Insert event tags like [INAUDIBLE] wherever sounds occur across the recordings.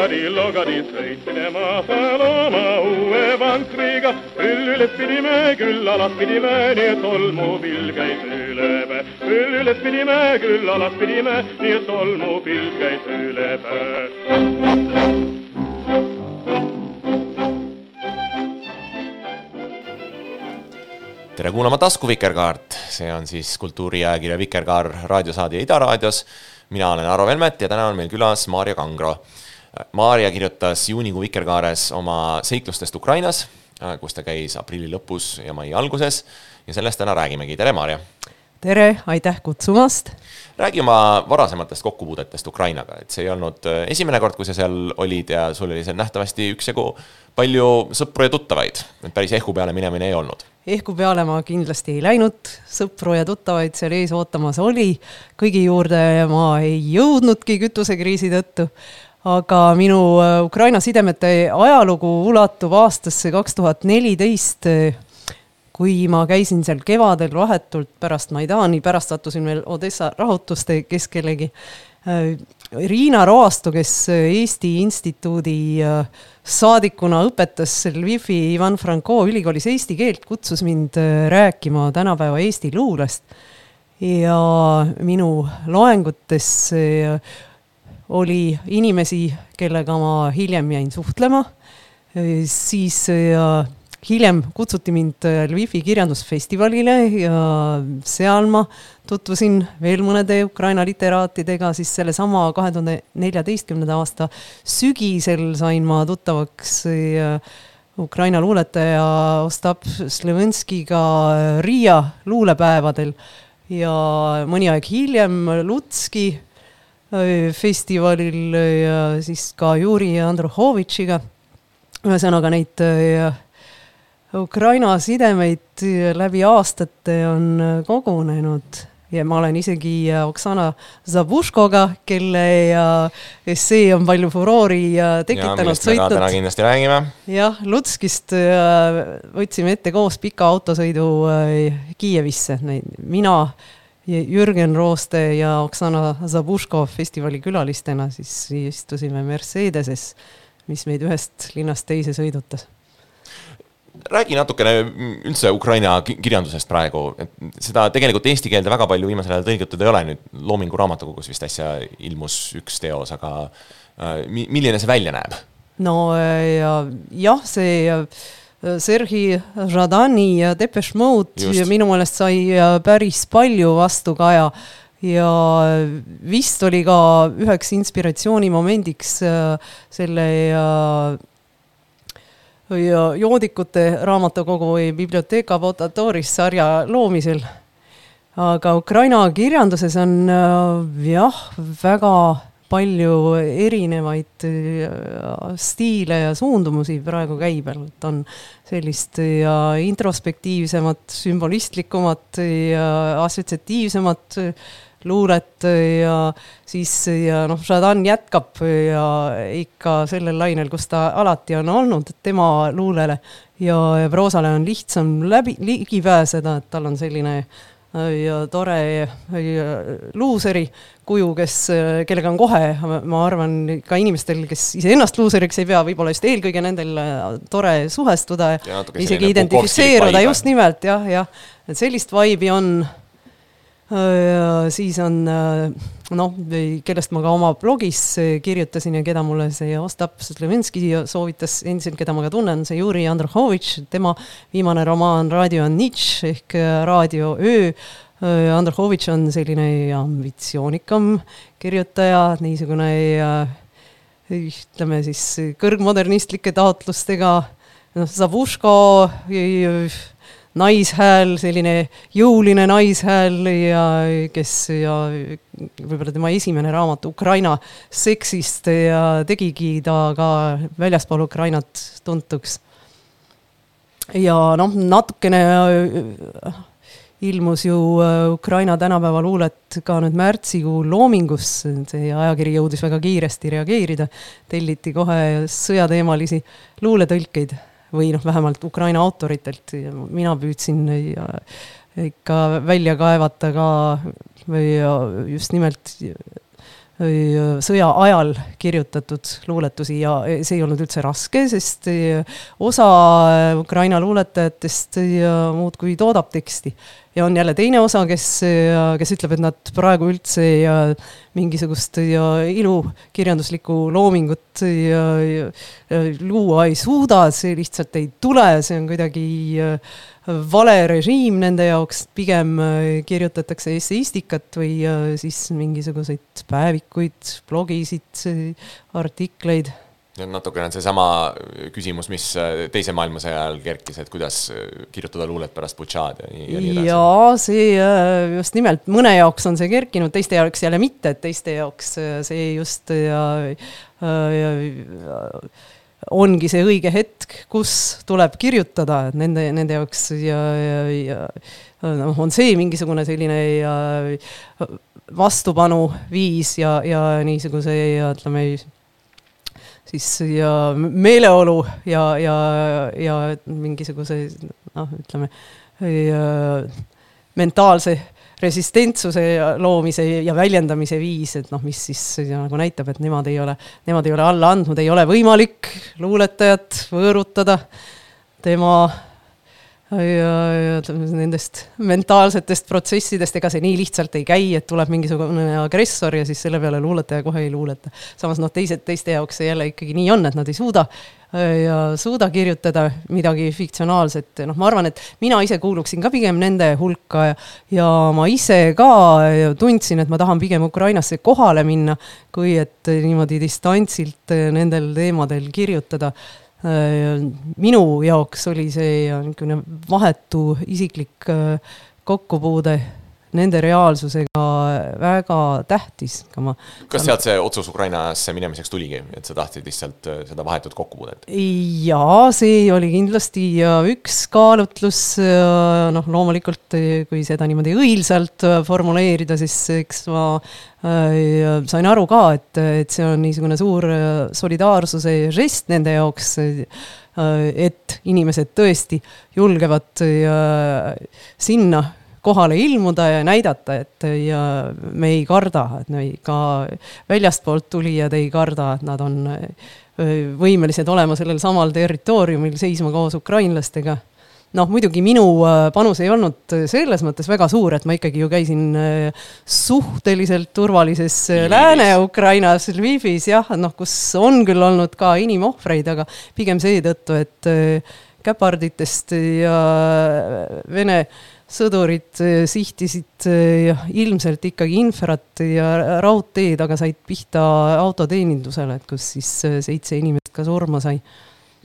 Logari, logari, trăiți-ne küll alas pidime, nii et tolmupilv käis üle päe. küll üles pidime, küll alas pidime, nii et tolmupilv käis üle päe. tere kuulama Tasku Vikerkaart, see on siis kultuuriajakirja Vikerkaar raadiosaade Ida raadios. mina olen Aro Velmet ja täna on meil külas Maarja Kangro. Maarja kirjutas juunikuu Vikerkaares oma seiklustest Ukrainas, kus ta käis aprilli lõpus ja mai alguses. Ja sellest täna räägimegi, tere Maarja! tere, aitäh kutsumast! räägi oma varasematest kokkupuudetest Ukrainaga, et see ei olnud äh, esimene kord, kui sa seal olid ja sul oli seal nähtavasti üksjagu palju sõpru ja tuttavaid, et päris ehku peale minemine ei olnud. Ehku peale ma kindlasti ei läinud, sõpru ja tuttavaid seal ees ootamas oli, kõigi juurde ma ei jõudnudki kütusekriisi tõttu, aga minu äh, Ukraina sidemete ajalugu ulatub aastasse kaks tuhat neliteist, kui ma käisin seal kevadel vahetult pärast Maidani, pärast sattusin veel Odessa rahutuste keskelegi. Riina Roastu, kes Eesti Instituudi äh, saadikuna õpetas Lvivi Ivan Franko ülikoolis eesti keelt, kutsus mind äh, rääkima tänapäeva Eesti luulest. ja minu loengutes äh, oli inimesi, kellega ma hiljem jäin suhtlema, siis hiljem kutsuti mind äh, Lvivi kirjandusfestivalile ja seal ma tutvusin veel mõnede Ukraina literaatidega, siis sellesama kahe tuhande neljateistkümnenda aasta sügisel sain ma tuttavaks äh, Ukraina luuletaja Ostap Slevenskiga äh, Riia luulepäevadel. Ja mõni aeg hiljem Lutski festivalil ja siis ka Juri Androhovitšiga. ühesõnaga neid Ukraina sidemeid läbi aastate on kogunenud ja ma olen isegi Oksana Zabuškoga, kelle essee on palju furoori tekitanud. sõitnud. täna kindlasti räägime. jah, Lutskist võtsime ette koos pika autosõidu Kiievisse, mina, Jürgen Rooste ja Oksana Zabuško festivali külalistena siis istusime Mercedeses, mis meid ühest linnast teise sõidutas. Räägi natukene üldse Ukraina kirjandusest praegu, et seda tegelikult eesti keelde väga palju viimasel ajal tõlgitud ei ole, nüüd Loomingu raamatukogus vist äsja ilmus üks teos, aga äh, milline see välja näeb? no äh, ja jah, see Sergei Žadani ja Depeche Mode ja minu meelest sai päris palju vastukaja ja vist oli ka üheks inspiratsioonimomendiks selle ja joodikute raamatukogu või Biblioteca Votatoris sarja loomisel. aga Ukraina kirjanduses on äh, jah, väga palju erinevaid äh, stiile ja suundumusi praegu käibel, et on sellist ja introspektiivsemat, sümbolistlikumat ja assotsiatiivsemat luulet ja siis ja noh, Žadan jätkab ja ikka sellel lainel, kus ta alati on olnud, tema luulele ja proosale on lihtsam läbi, ligi pääseda, et tal on selline äh, ja tore luuseri kuju, kes, kellega on kohe, ma arvan, ka inimestel, kes iseennast luuseriks ei pea, võib-olla just eelkõige nendel tore suhestuda ja isegi identifitseeruda, just nimelt jah, jah, et sellist vaibi on siis on noh, kellest ma ka oma blogis kirjutasin ja keda mulle see Ostap Slevenski soovitas endiselt, keda ma ka tunnen, see Juri Androhovitš, tema viimane romaan Raadio on nič ehk Raadio öö. Androhovitš on selline ambitsioonikam kirjutaja, niisugune ütleme siis kõrgmodernistlike taotlustega, noh, Zavuško naishääl, selline jõuline naishääl ja kes ja võib-olla tema esimene raamat Ukraina seksist ja tegigi ta ka väljaspool Ukrainat tuntuks. ja noh, natukene ilmus ju äh, Ukraina tänapäeva luulet ka nüüd märtsikuu Loomingus, see ajakiri jõudis väga kiiresti reageerida, telliti kohe sõjateemalisi luuletõlkeid või noh, vähemalt Ukraina autoritelt, mina püüdsin ikka välja kaevata ka või just nimelt sõja ajal kirjutatud luuletusi ja see ei olnud üldse raske, sest osa Ukraina luuletajatest muudkui toodab teksti ja on jälle teine osa, kes, kes ütleb, et nad praegu üldse ja mingisugust ja ilukirjanduslikku loomingut ja, ja luua ei suuda, see lihtsalt ei tule, see on kuidagi vale režiim nende jaoks, pigem kirjutatakse esseistikat või siis mingisuguseid päevikuid, blogisid, artikleid natukene on seesama küsimus, mis äh, Teise maailmasõja ajal kerkis, et kuidas äh, kirjutada luulet pärast Butšaad ja nii, ja nii edasi. jaa, see äh, just nimelt, mõne jaoks on see kerkinud, teiste jaoks jälle mitte, et teiste jaoks see just ja, ja, ja ongi see õige hetk, kus tuleb kirjutada, et nende, nende jaoks ja, ja, ja noh, on see mingisugune selline ja, vastupanuviis ja, ja niisuguse ja ütleme, siis ja meeleolu ja, ja, ja mingisuguse noh, ütleme mentaalse resistentsuse loomise ja väljendamise viis, et noh, mis siis nagu näitab, et nemad ei ole, nemad ei ole alla andnud, ei ole võimalik luuletajat võõrutada tema ja, ja nendest mentaalsetest protsessidest, ega see nii lihtsalt ei käi, et tuleb mingisugune agressor ja siis selle peale luuletaja kohe ei luuleta. samas noh, teised, teiste jaoks see jälle ikkagi nii on, et nad ei suuda ja suuda kirjutada midagi fiktsionaalset, noh, ma arvan, et mina ise kuuluksin ka pigem nende hulka ja, ja ma ise ka tundsin, et ma tahan pigem Ukrainasse kohale minna, kui et niimoodi distantsilt nendel teemadel kirjutada Äh, minu jaoks oli see niisugune vahetu isiklik äh, kokkupuude nende reaalsusega väga tähtis. kas sealt see otsus Ukrainasse minemiseks tuligi, et sa tahtsid lihtsalt äh, seda vahetut kokkupuudet? jaa, see oli kindlasti üks kaalutlus, noh loomulikult kui seda niimoodi õilsalt formuleerida, siis eks ma Äh, sain aru ka, et, et see on niisugune suur äh, solidaarsuse žest nende jaoks, äh, et inimesed tõesti julgevad sinna kohale ilmuda ja näidata, et ja me ei karda, et me ka väljastpoolt tulijad ei karda, et nad on võimelised olema sellel samal territooriumil seisma koos ukrainlastega. Noh, muidugi minu panus ei olnud selles mõttes väga suur, et ma ikkagi ju käisin suhteliselt turvalises Lääne-Ukrainas, Lvivis jah, noh, kus on küll olnud ka inimohvreid, aga pigem seetõttu, et käparditest ja Vene sõdurid sihtisid ilmselt ikkagi infrat ja raudteed, aga said pihta autoteenindusele, et kus siis seitse inimest ka surma sai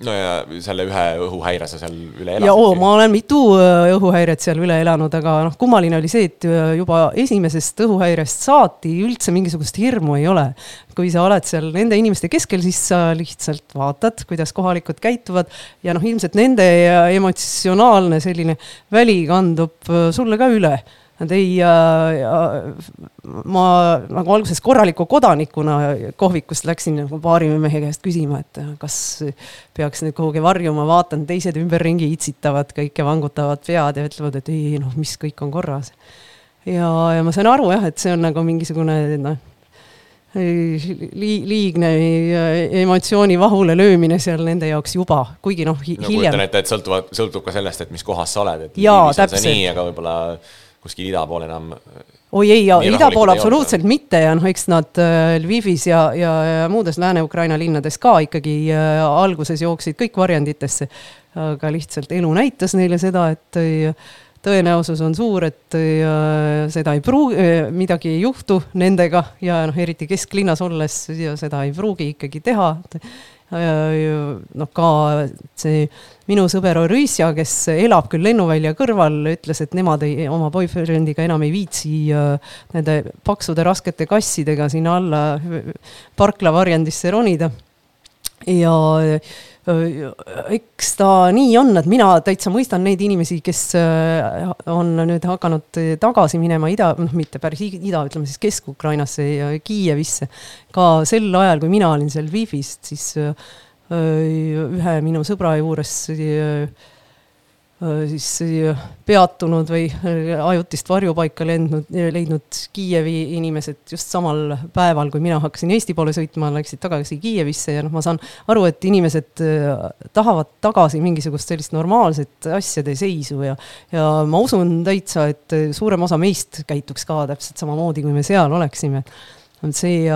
no ja selle ühe õhuhäire sa seal üle elasid? ja oo, ma olen mitu äh, õhuhäiret seal üle elanud, aga noh, kummaline oli see, et äh, juba esimesest õhuhäirest saati üldse mingisugust hirmu ei ole. kui sa oled seal nende inimeste keskel, siis sa lihtsalt vaatad, kuidas kohalikud käituvad ja noh, ilmselt nende emotsionaalne selline väli kandub äh, sulle ka üle Nad ei äh,, ma nagu alguses korraliku kodanikuna kohvikust läksin nagu baarimehe käest küsima, et kas peaks nüüd kuhugi varjuma, vaatan, teised ümberringi itsitavad kõike, vangutavad pead ja ütlevad, et ei noh, mis kõik on korras. ja, ja ma sain aru jah, et see on nagu mingisugune noh, li-, liigne emotsiooni vahule löömine seal nende jaoks juba, kuigi noh hi, no, hiljem. kujutan ette, et sõltuvad, sõltub ka sellest, et mis kohas sa oled, et jaa, täpselt. nii, aga võib-olla kuskil ida pool enam oi ei, ida pool absoluutselt mitte ja noh, eks nad äh, Lvivis ja, ja, ja muudes Lääne-Ukraina linnades ka ikkagi äh, alguses jooksid kõik varjenditesse. aga lihtsalt elu näitas neile seda, et äh, tõenäosus on suur, et äh, seda ei pruugi, äh, midagi ei juhtu nendega ja noh, eriti kesklinnas olles ja seda ei pruugi ikkagi teha noh, ka see minu sõber Orüsja, kes elab küll lennuvälja kõrval, ütles, et nemad ei, oma boyfriendiga enam ei viitsi äh, nende paksude raskete kassidega sinna alla parklavarjendisse ronida. ja eks ta nii on, et mina täitsa mõistan neid inimesi, kes on nüüd hakanud tagasi minema ida, noh, mitte päris ida, ütleme siis Kesk-Ukrainasse ja Kiievisse. ka sel ajal, kui mina olin seal Lvivist, siis ühe minu sõbra juures Äh, siis äh, peatunud või äh, ajutist varjupaika lendnud, leidnud Kiievi inimesed just samal päeval, kui mina hakkasin Eesti poole sõitma, läksid tagasi Kiievisse ja noh, ma saan aru, et inimesed tahavad tagasi mingisugust sellist normaalset asjade seisu ja ja ma usun täitsa, et suurem osa meist käituks ka täpselt samamoodi, kui me seal oleksime. see,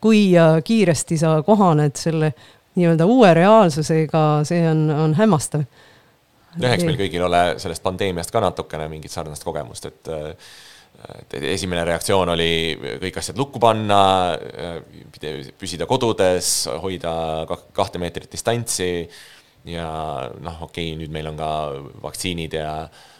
kui kiiresti sa kohaned selle nii-öelda uue reaalsusega, see on, on hämmastav noh, eks meil kõigil ole sellest pandeemiast ka natukene mingit sarnast kogemust, et et esimene reaktsioon oli kõik asjad lukku panna, püsida kodudes, hoida kahte meetrit distantsi ja noh, okei okay,, nüüd meil on ka vaktsiinid ja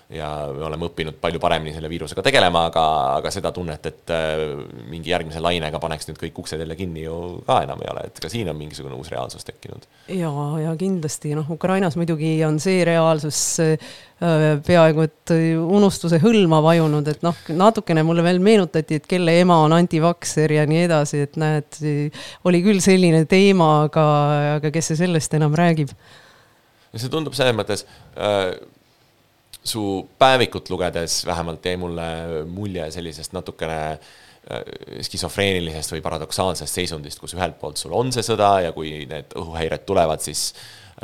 ja me oleme õppinud palju paremini selle viirusega tegelema, aga, aga seda tunnet, et äh, mingi järgmise lainega paneks nüüd kõik uksed jälle kinni ju ka enam ei ole, et ka siin on mingisugune uus reaalsus tekkinud. ja, ja kindlasti noh, Ukrainas muidugi on see reaalsus äh, peaaegu et unustuse hõlma vajunud, et noh, natukene mulle veel meenutati, et kelle ema on antivakser ja nii edasi, et näed, oli küll selline teema, aga, aga kes see sellest enam räägib? see tundub selles mõttes äh, su päevikut lugedes vähemalt jäi mulle mulje sellisest natukene äh, skisofreenilisest või paradoksaalsest seisundist, kus ühelt poolt sul on see sõda ja kui need õhuhäired tulevad, siis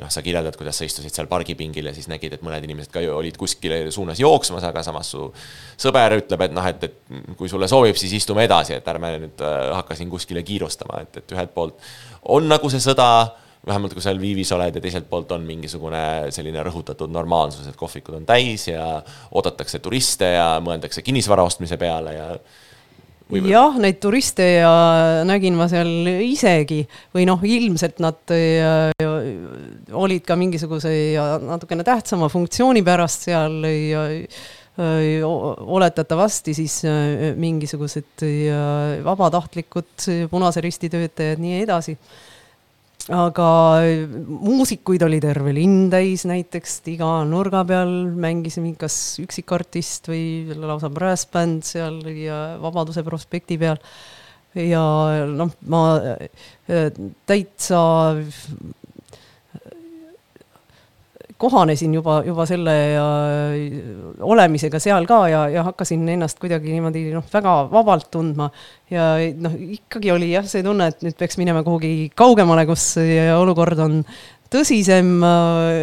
noh, sa kirjeldad, kuidas sa istusid seal pargipingil ja siis nägid, et mõned inimesed ka olid kuskile suunas jooksmas, aga samas su sõber ütleb, et noh, et, et kui sulle sobib, siis istume edasi, et ärme nüüd äh, hakka siin kuskile kiirustama, et, et ühelt poolt on nagu see sõda vähemalt kui sa Lvivis oled ja teiselt poolt on mingisugune selline rõhutatud normaalsus, et kohvikud on täis ja oodatakse turiste ja mõeldakse kinnisvara ostmise peale ja jah, neid turiste ja nägin ma seal isegi. Või noh, ilmselt nad ja, ja, olid ka mingisuguse ja natukene tähtsama funktsiooni pärast seal ja oletatavasti siis mingisugused vabatahtlikud Punase Risti töötajad, nii edasi aga muusikuid oli terve linn täis, näiteks iga nurga peal mängisime kas üksikartist või lausa brassbänd seal ja Vabaduse prospekti peal. ja noh, ma äh, täitsa kohanesin juba, juba selle ja olemisega seal ka ja, ja hakkasin ennast kuidagi niimoodi noh, väga vabalt tundma. ja noh, ikkagi oli jah, see tunne, et nüüd peaks minema kuhugi kaugemale, kus olukord on tõsisem,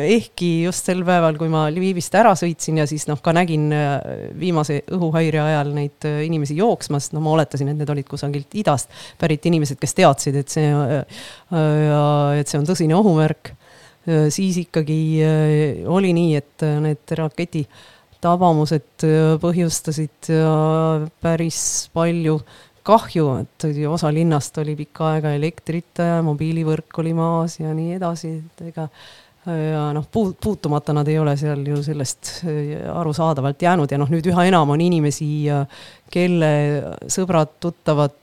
ehkki just sel päeval, kui ma Lvivist ära sõitsin ja siis noh, ka nägin viimase õhuhäire ajal neid inimesi jooksmas, no ma oletasin, et need olid kusagilt idast pärit inimesed, kes teadsid, et see, et see on tõsine ohumärk siis ikkagi oli nii, et need raketi tabamused põhjustasid päris palju kahju, et osa linnast oli pikka aega elektrita ja mobiilivõrk oli maas ja nii edasi, et ega ja noh, puut-, puutumata nad ei ole seal ju sellest äh, arusaadavalt jäänud ja noh, nüüd üha enam on inimesi, kelle sõbrad-tuttavad,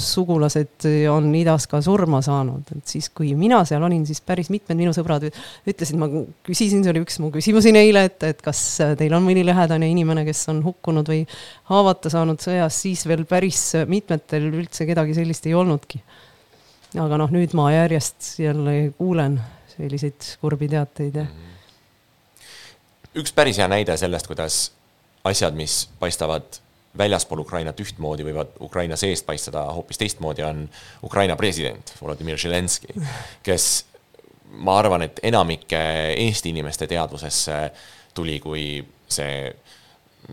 sugulased on idas ka surma saanud, et siis, kui mina seal olin, siis päris mitmed minu sõbrad ütlesid, ma küsisin, see oli üks mu küsimusi neile, et, et kas teil on mõni lähedane inimene, kes on hukkunud või haavata saanud sõjas, siis veel päris mitmetel üldse kedagi sellist ei olnudki. aga noh, nüüd ma järjest jälle kuulen selliseid kurbi teateid ja. üks päris hea näide sellest, kuidas asjad, mis paistavad väljaspool Ukrainat ühtmoodi, võivad Ukraina seest paistada hoopis teistmoodi, on Ukraina president Volodõmõr Zelenskõi, kes ma arvan, et enamike Eesti inimeste teadvusesse tuli kui see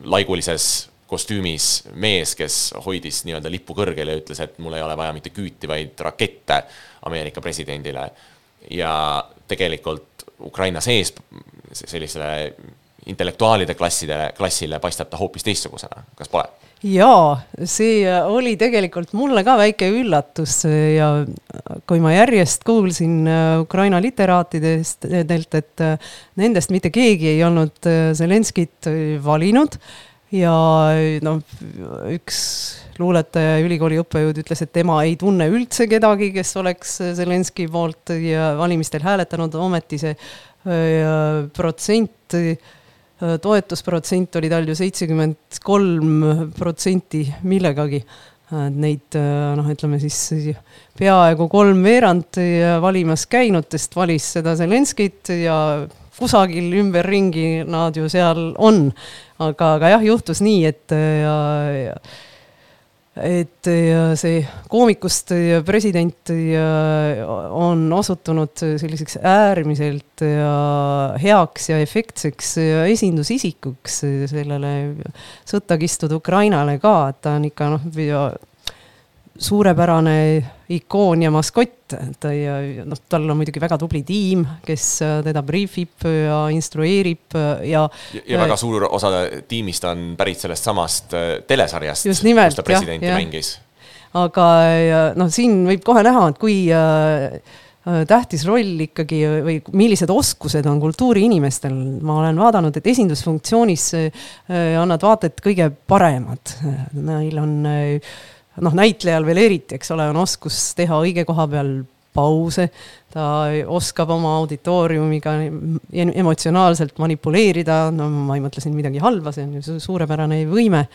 laigulises kostüümis mees, kes hoidis nii-öelda lippu kõrgel ja ütles, et mul ei ole vaja mitte küüti, vaid rakette Ameerika presidendile ja tegelikult Ukraina sees sellisele intellektuaalide klassidele, klassile paistab ta hoopis teistsugusena, kas pole? jaa, see oli tegelikult mulle ka väike üllatus ja kui ma järjest kuulsin äh, Ukraina literaatidest, et äh, nendest mitte keegi ei olnud äh, Zelenskit valinud ja noh, üks luuletaja, ülikooli õppejõud ütles, et tema ei tunne üldse kedagi, kes oleks Zelenskõi poolt ja valimistel hääletanud, ometi see protsent, toetusprotsent oli tal ju seitsekümmend kolm protsenti millegagi. Neid noh, ütleme siis peaaegu kolmveerand valimas käinutest valis seda Zelenskõit ja kusagil ümberringi nad ju seal on. aga, aga jah, juhtus nii, et ja, ja, et see koomikust president on osutunud selliseks äärmiselt heaks ja efektseks esindusisikuks sellele sõtta kistud Ukrainale ka, et ta on ikka noh, suurepärane ikoon ja maskott, ta ja noh, tal on muidugi väga tubli tiim, kes äh, teda briifib ja instrueerib äh, ja. ja, väga suur osa tiimist on pärit sellest samast äh, telesarjast, kus ta presidenti ja, ja. mängis. aga noh, siin võib kohe näha, et kui äh, tähtis roll ikkagi või millised oskused on kultuuriinimestel, ma olen vaadanud, et esindusfunktsioonis on nad vaata et kõige paremad, neil on äh, noh, näitlejal veel eriti, eks ole, on oskus teha õige koha peal pause, ta oskab oma auditooriumiga emotsionaalselt manipuleerida, no ma ei mõtle siin midagi halba, see on ju suurepärane võime.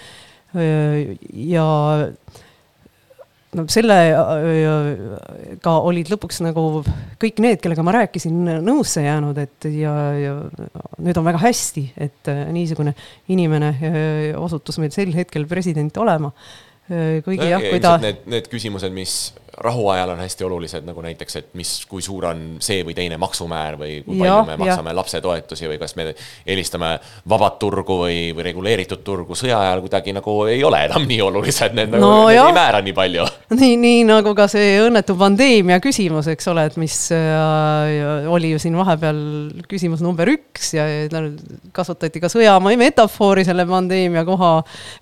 ja no sellega olid lõpuks nagu kõik need, kellega ma rääkisin, nõusse jäänud, et ja, ja nüüd on väga hästi, et niisugune inimene osutus meil sel hetkel president olema kuigi jah, kui ta. Need, need küsimused, mis rahuajal on hästi olulised, nagu näiteks, et mis, kui suur on see või teine maksumäär või kui palju ja, me maksame ja. lapsetoetusi või kas me eelistame vabat turgu või, või reguleeritud turgu sõja ajal kuidagi nagu ei ole enam nii olulised, need nagu no, need ei määra nii palju. nii, nii nagu ka see õnnetu pandeemia küsimus, eks ole, et mis äh, oli ju siin vahepeal küsimus number üks ja kasutati ka sõjamaa metafoori selle pandeemia koha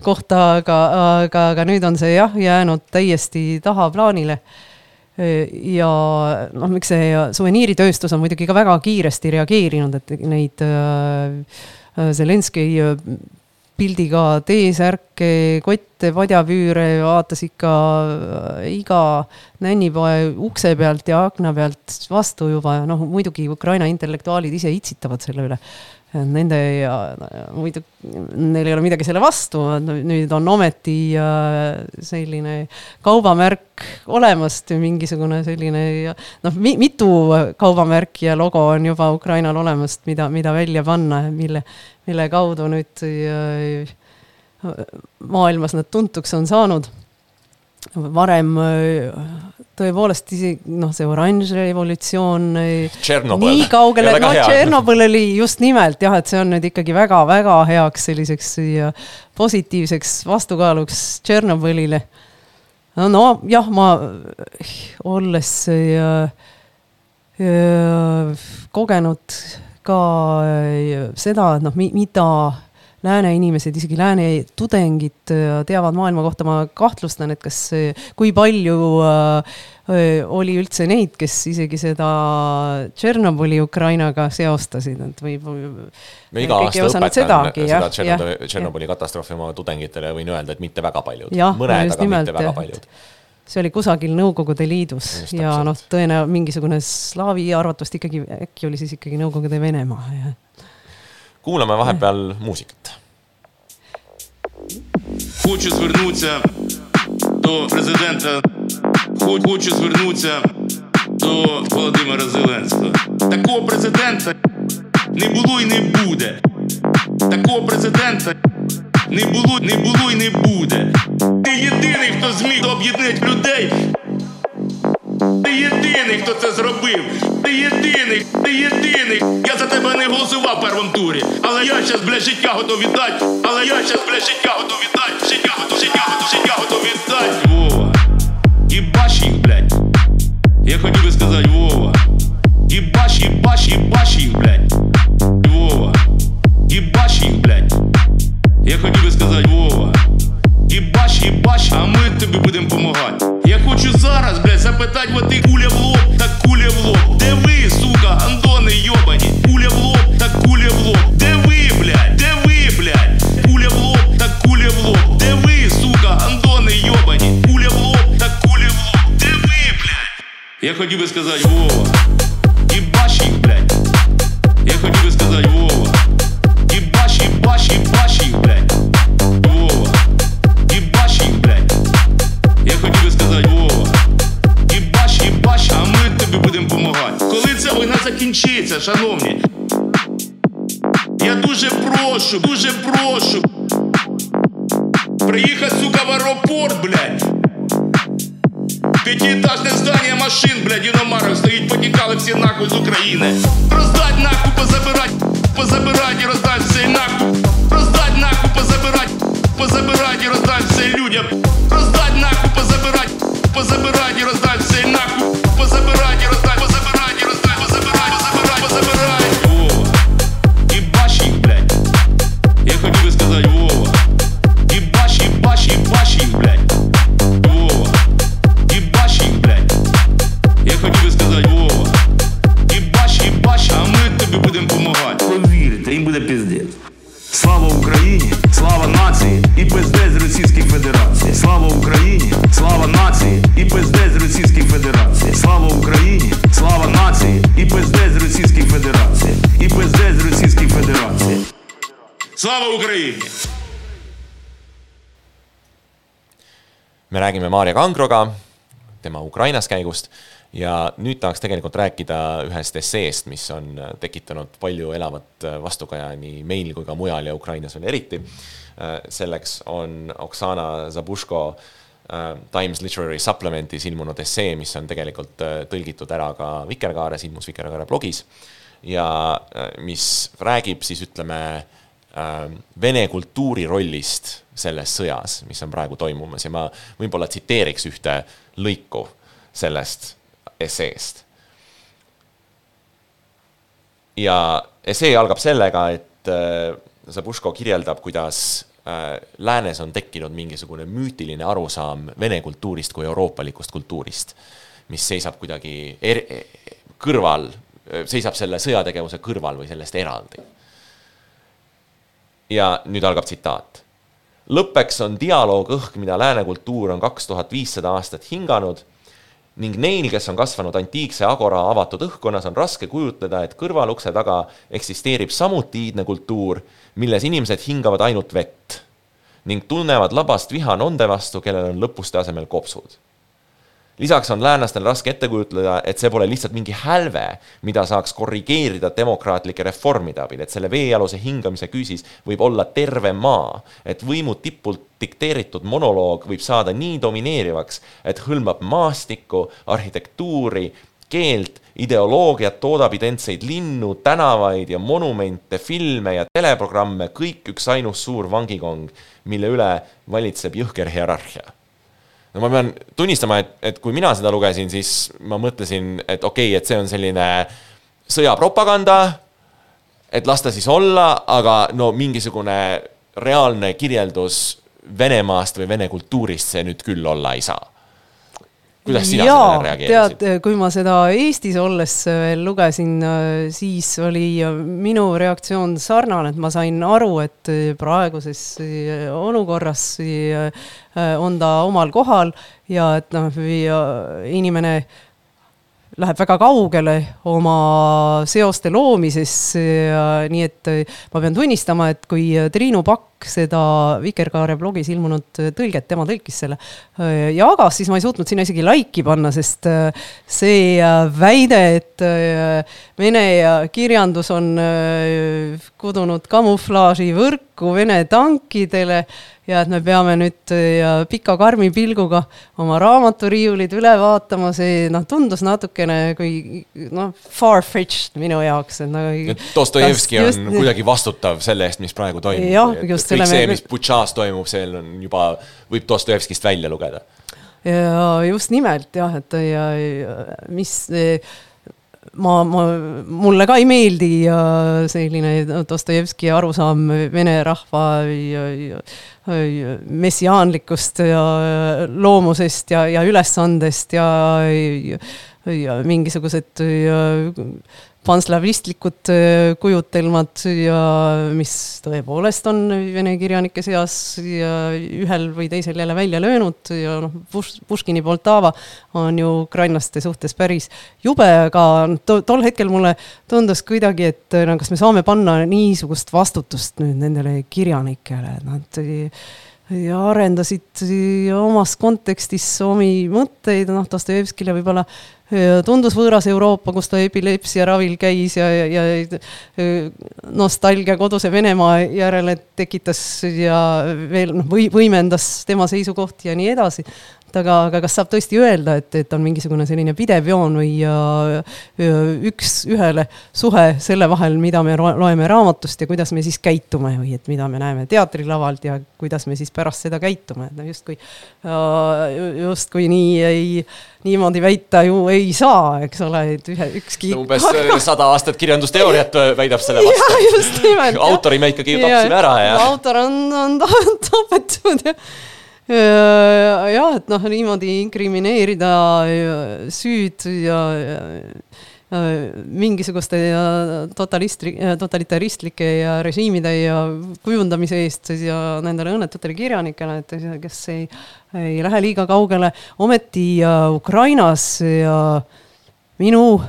kohta, aga, aga, aga nüüd on see jah, jäänud täiesti tahaplaanile ja noh, miks see suveniiritööstus on muidugi ka väga kiiresti reageerinud, et neid Zelenskõi pildiga T-särke, kotte, padjapüüre vaatas ikka iga nännipoe ukse pealt ja akna pealt vastu juba ja noh, muidugi Ukraina intellektuaalid ise itsitavad selle üle nende ja muidu, neil ei ole midagi selle vastu, nüüd on ometi selline kaubamärk olemas, mingisugune selline noh, mitu kaubamärki ja logo on juba Ukrainal olemas, mida, mida välja panna ja mille, mille kaudu nüüd maailmas nad tuntuks on saanud. Varem tõepoolest isegi noh, see oranž revolutsioon. nii kaugele, noh, Tšernobõl oli just nimelt jah, et see on nüüd ikkagi väga-väga heaks selliseks positiivseks vastukaaluks Tšernobõlile. no, no jah, ma olles ja, ja, kogenud ka seda, et noh, mida lääne inimesed, isegi lääne tudengid äh, teavad maailma kohta, ma kahtlustan, et kas, kui palju äh, oli üldse neid, kes isegi seda Tšernobõli Ukrainaga seostasid, et võib. ma iga aasta õpetan seda Tšernobõli katastroofi oma tudengitele, võin öelda, et mitte väga paljud, mõned, aga nimelt, mitte väga paljud. See oli kusagil Nõukogude Liidus Just ja noh, tõenäoliselt mingisugune slaavi arvatavasti ikkagi, äkki oli siis ikkagi Nõukogude Venemaa, jah kuulame vahepeal muusikat. Хочу звернутися до президента. Хочу звернутися до Володимира Зеленського. Такого президента не було і не буде. Такого президента не було, не було і не буде. Ти єдиний, хто зміг об'єднати людей. Ти єдиний, хто це зробив. Ти єдиний, ти єдиний. Я за тебе не голосував в турі. Але я щас, блядь, життя готов віддати. Але я щас, блядь, життя готов віддати. Життя готов, життя готов, життя готов віддати. Вова. І бач їх, блядь. Я хотів би сказати, Вова. Бач, і бач їх, блядь. Вова. І бач їх, блядь. Я хотів би сказати, Вова. І бач, а ми тобі будемо допомагати. Я хочу зараз, блядь, запитати, вот ти куля в лоб, хотів би сказати Вова. Ебашь их, блядь. Я хотів би сказати Вова. Ебашь, ебашь, ебашь их, блядь. Вова. Ебашь их, блядь. Я хотів би сказати Вова. Єбаш, єбаш, а ми тобі будемо допомагати. Коли ця війна закінчиться, шановні. Я дуже прошу, дуже прошу. Приїхати, сука, в аеропорт, блядь. Пятиэтажное здание машин, блядь, иномарок Стоит потекалы все нахуй из Украины Раздать нахуй, позабирать, позабирать и раздать все нахуй. Раздать нахуй, позабирать, позабирать и раздать все людям. Раздать нахуй, позабирать, позабирать и раздать все нахуй. Позабирать Maarja Kangroga, tema Ukrainas käigust ja nüüd tahaks tegelikult rääkida ühest esseest, mis on tekitanud palju elavat vastukaja nii meil kui ka mujal ja Ukrainas veel eriti. selleks on Oksana Zabushko äh, Times Literary Supplementis ilmunud essee, mis on tegelikult äh, tõlgitud ära ka Vikerkaares, ilmus Vikerkaare blogis ja äh, mis räägib siis ütleme vene kultuuri rollist selles sõjas, mis on praegu toimumas ja ma võib-olla tsiteeriks ühte lõiku sellest esseest. ja essee algab sellega, et Zabushko kirjeldab, kuidas läänes on tekkinud mingisugune müütiline arusaam vene kultuurist kui euroopalikust kultuurist, mis seisab kuidagi er kõrval, seisab selle sõjategevuse kõrval või sellest eraldi ja nüüd algab tsitaat. Lõppeks on dialoog õhk, mida lääne kultuur on kaks tuhat viissada aastat hinganud ning neil, kes on kasvanud antiikse agora avatud õhkkonnas, on raske kujutleda, et kõrvalukse taga eksisteerib samuti iidne kultuur, milles inimesed hingavad ainult vett ning tunnevad labast viha nonde vastu, kellel on lõpuste asemel kopsud lisaks on läänlastel raske ette kujutleda, et see pole lihtsalt mingi hälve, mida saaks korrigeerida demokraatlike reformide abil, et selle veealuse hingamise küüsis võib olla terve maa, et võimu tipult dikteeritud monoloog võib saada nii domineerivaks, et hõlmab maastikku, arhitektuuri, keelt, ideoloogiat, toodab identseid linnu, tänavaid ja monumente, filme ja teleprogramme, kõik üksainus suur vangikong, mille üle valitseb jõhker hierarhia no ma pean tunnistama, et, et kui mina seda lugesin, siis ma mõtlesin, et okei okay,, et see on selline sõjapropaganda, et las ta siis olla, aga no mingisugune reaalne kirjeldus Venemaast või vene kultuurist see nüüd küll olla ei saa kuidas sina Jaa, sellele reageerisid? tead, kui ma seda Eestis olles veel lugesin, siis oli minu reaktsioon sarnane, et ma sain aru, et praeguses olukorras on ta omal kohal ja et noh, inimene läheb väga kaugele oma seoste loomises nii et ma pean tunnistama, et kui Triinu Pakk seda Vikerkaare blogis ilmunud tõlget, tema tõlkis selle, jagas, siis ma ei suutnud sinna isegi laiki panna, sest see väide, et vene kirjandus on kudunud kamuflaaživõrku Vene tankidele ja et me peame nüüd ja pika karmi pilguga oma raamaturiiulid üle vaatama, see noh, tundus natukene kui noh, far-fetched minu jaoks, et nagu. Dostojevski on just, kuidagi vastutav selle eest, mis praegu toimub. jah, just kõik see, mis Butšas toimub, see on juba, võib Dostojevskist välja lugeda. ja just nimelt jah, et ja, ja mis ma, ma, mulle ka ei meeldi selline Dostojevski arusaam vene rahva ja, ja, messiaanlikust ja loomusest ja, ja ülesandest ja, ja, ja mingisugused ja, panslavistlikud äh, kujutelmad ja mis tõepoolest on vene kirjanike seas ja ühel või teisel jälle välja löönud ja noh, Puškini Poltava on ju ukrainlaste suhtes päris jube, aga to, tol hetkel mulle tundus kuidagi, et no kas me saame panna niisugust vastutust nüüd nendele kirjanikele, et nad ja arendasid omas kontekstis omi mõtteid, noh, Dostojevskile võib-olla tundus võõras Euroopa, kus ta epilepsia ravil käis ja, ja, ja nostalgia koduse Venemaa järele tekitas ja veel noh, või võimendas tema seisukohti ja nii edasi et aga, aga kas saab tõesti öelda, et, et on mingisugune selline pidev joon või üks-ühele suhe selle vahel, mida me loeme raamatust ja kuidas me siis käitume või et mida me näeme teatrilavalt ja kuidas me siis pärast seda käitume, et no justkui, justkui nii ei, niimoodi väita ju ei saa, eks ole, et ühe, ükski. umbes [LAUGHS] sada aastat kirjandusteooriat väidab selle vastu. [LAUGHS] autori me ikkagi tapsime ära ja. autor on, on [LAUGHS] tapetud ja Äh, jah, et noh, niimoodi inkrimineerida süüd ja, ja mingisuguste ja totalistri-, totalitaristlike ja režiimide ja kujundamise eest ja nendele õnnetutele kirjanikele, et kes ei, ei lähe liiga kaugele. ometi Ukrainas ja minu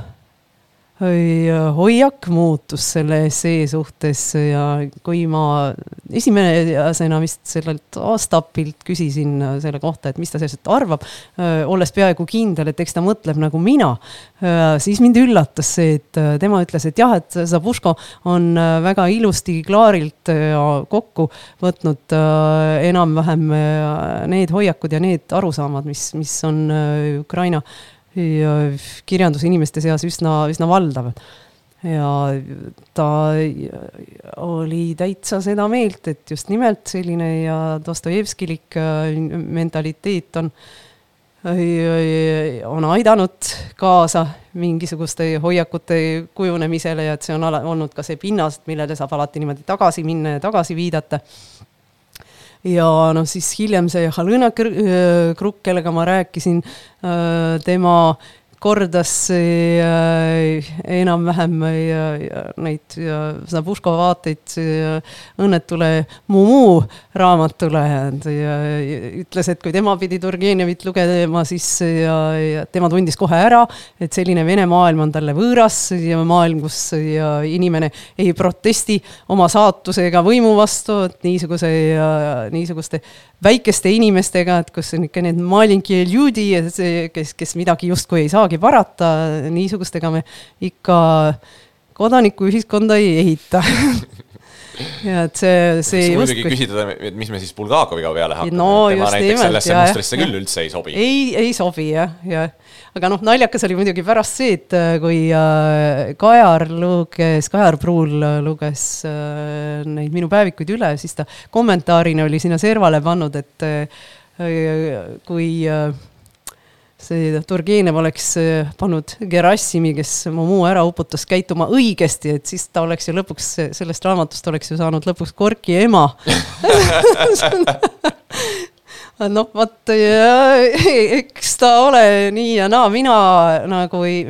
hoiak muutus selle essee suhtes ja kui ma esimesena vist sellelt aastapilt küsisin selle kohta, et mis ta sellest arvab, olles peaaegu kindel, et eks ta mõtleb nagu mina, siis mind üllatas see, et tema ütles, et jah, et Zabuško on väga ilusti klaarilt kokku võtnud enam-vähem need hoiakud ja need arusaamad, mis, mis on Ukraina kirjandusinimeste seas üsna, üsna valdav. ja ta oli täitsa seda meelt, et just nimelt selline ja Dostojevskilik äh, mentaliteet on, on aidanud kaasa mingisuguste hoiakute kujunemisele ja et see on olnud ka see pinnas, millele saab alati niimoodi tagasi minna ja tagasi viidata ja noh, siis hiljem see Halõna Krukk, kellega ma rääkisin, äh, tema kordas äh, enam-vähem neid Zabuško vaateid õnnetule Mumu raamatule. Ja ütles, et kui tema pidi Turgenevit lugema, siis ja, tema tundis kohe ära, et selline Vene maailm on talle võõras ja maailm, kus ja inimene ei protesti oma saatuse ega võimu vastu, et niisuguse niisuguste väikeste inimestega, et kus on ikka need malinki kes, kes midagi justkui ei saagi parata, niisugustega me ikka kodanikuühiskonda ei ehita [LAUGHS] ja et see, see just. muidugi küsida, et mis me siis Bulgakoviga peale hakkame no,, tema näiteks nimelt, sellesse jah, mustrisse jah. küll üldse ei sobi. ei, ei sobi jah, jah aga noh, naljakas oli muidugi pärast see, et äh, kui äh, Kajar luges, Kajar Pruul äh, luges neid minu päevikuid üle, siis ta kommentaarina oli sinna servale pannud, et kui see Turgenev oleks pannud Gerassimi, kes Mumu ära uputas, käituma õigesti, et siis ta oleks ju lõpuks, sellest raamatust oleks ju saanud lõpuks Gorki ema [LAUGHS] noh, vot [LAUGHS] eks ta ole nii ja naa, mina nagu ei,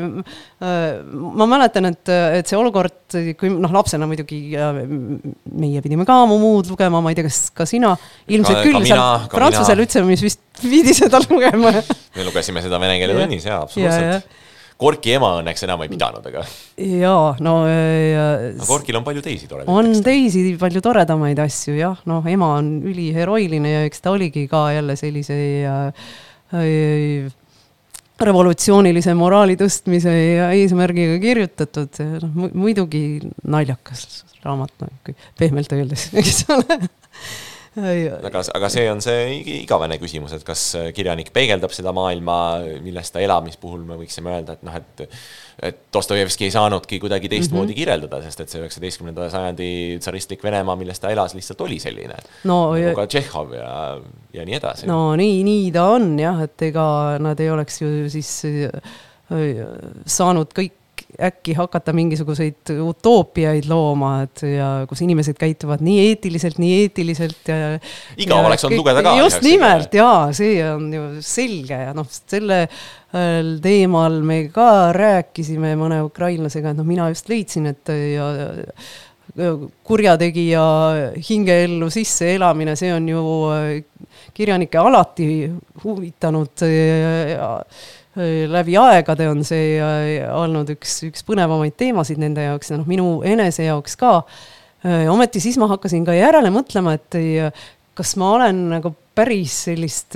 ma mäletan, et, et see olukord, kui noh, lapsena muidugi meie pidime ka muud lugema, ma ei tea, kas ka sina, ilmselt ka, küll, seal Prantsuse lütseumis vist [LAUGHS] pidi seda lugema. Me lugesime seda vene keele tunnis jaa, absoluutselt Korki ema õnneks enam ei pidanud, aga. jaa, no ja.... aga Korkil on palju teisi toredaid on tekste. teisi palju toredamaid asju jah, noh, ema on üliheroiline ja eks ta oligi ka jälle sellise äh, äh, revolutsioonilise moraali tõstmise ja eesmärgiga kirjutatud, noh muidugi naljakas raamat, noh pehmelt öeldes, eks ole aga, aga see on see igavene küsimus, et kas kirjanik peegeldab seda maailma, milles ta elab, mis puhul me võiksime öelda, et noh, et et Dostojevski ei saanudki kuidagi teistmoodi mm -hmm. kirjeldada, sest et see üheksateistkümnenda sajandi tsaristlik Venemaa, milles ta elas, lihtsalt oli selline no,. nagu ka Tšehhov ja, ja nii edasi. no nii, nii ta on jah, et ega nad ei oleks ju siis äh, saanud kõik äkki hakata mingisuguseid utoopiaid looma, et ja kus inimesed käituvad nii eetiliselt, nii eetiliselt ja. igav oleks olnud lugeda ka. just nimelt jaa, see on ju selge ja noh, selle teemal me ka rääkisime mõne ukrainlasega, et noh, mina just leidsin, et ja, kurjategija hingeellu sisseelamine, see on ju kirjanikke alati huvitanud ja, läbi aegade on see äh, olnud üks, üks põnevamaid teemasid nende jaoks ja noh, minu enese jaoks ka. Äh, ometi siis ma hakkasin ka järele mõtlema, et äh, kas ma olen nagu päris sellist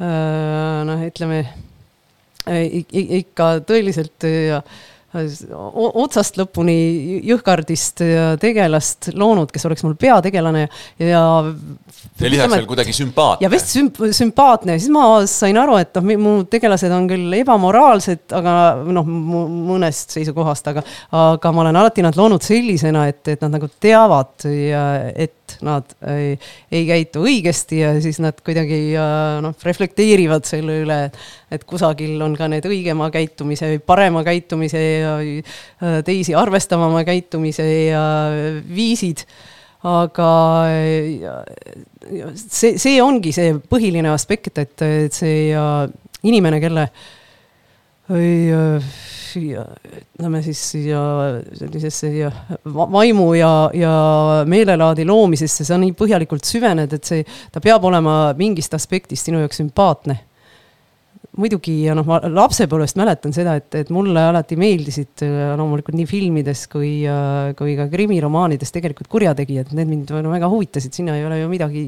noh, ütleme ikka tõeliselt otsast lõpuni jõhkardist tegelast loonud, kes oleks mul peategelane ja. ja lisaks veel kuidagi sümpaatne. ja vist sümp-, sümpaatne, siis ma sain aru, et noh, mu tegelased on küll ebamoraalsed, aga noh, mõnest seisukohast, aga, aga ma olen alati nad loonud sellisena, et, et nad nagu teavad ja et nad ei, ei käitu õigesti ja siis nad kuidagi noh, reflekteerivad selle üle, et kusagil on ka need õigema käitumise parema käitumise ja äh, teisi arvestavama käitumise ja viisid. Aga see, see ongi see põhiline aspekt, et, et see inimene, kelle ütleme siis siia sellisesse siia vaimu ja, ja meelelaadi loomisesse, sa nii põhjalikult süvened, et see, ta peab olema mingist aspektist sinu jaoks sümpaatne muidugi ja noh, ma lapsepõlvest mäletan seda, et, et mulle alati meeldisid äh, loomulikult nii filmides kui, äh, kui ka krimiromaanides tegelikult kurjategijad, need mind väga huvitasid, sinna ei ole ju midagi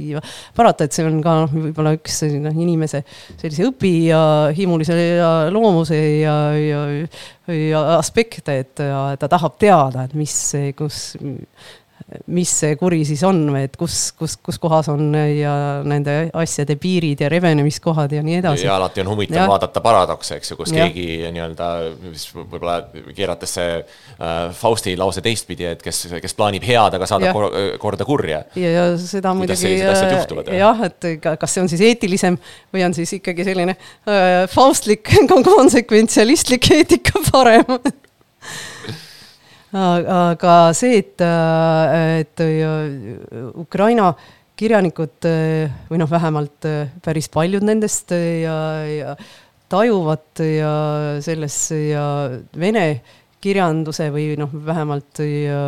parata, et see on ka noh, võib-olla üks noh, inimese sellise õpija himulise ja loomuse ja, ja, ja aspekte, et ta tahab teada, et mis, kus mis see kuri siis on või et kus, kus, kus kohas on ja nende asjade piirid ja revenemiskohad ja nii edasi. ja alati on huvitav ja. vaadata paradokse, eks ju, kus ja. keegi nii-öelda, mis võib-olla keerates see äh, Fausti lause teistpidi, et kes, kes plaanib head, aga saadab kor korda kurja. ja, ja seda muidugi äh, jah, et kas see on siis eetilisem või on siis ikkagi selline äh, faustlik [LAUGHS] konsekventsialistlik eetika parem [LAUGHS] aga see, et, et Ukraina kirjanikud või noh, vähemalt päris paljud nendest ja, ja tajuvad ja selles ja vene kirjanduse või noh, vähemalt ja,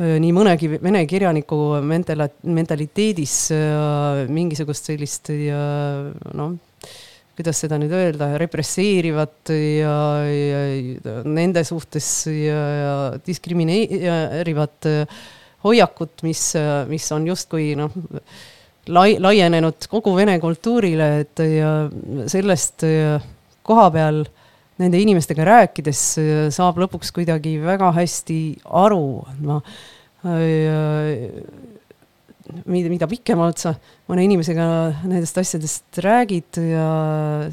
nii mõnegi vene kirjaniku mentala-, mentaliteedis mingisugust sellist ja noh kuidas seda nüüd öelda, represseerivat ja, ja, ja nende suhtes ja, ja diskrimineerivat hoiakut, mis, mis on justkui noh, lai-, laienenud kogu vene kultuurile, et ja sellest koha peal nende inimestega rääkides saab lõpuks kuidagi väga hästi aru, ma mida, mida pikemalt sa mõne inimesega nendest asjadest räägid ja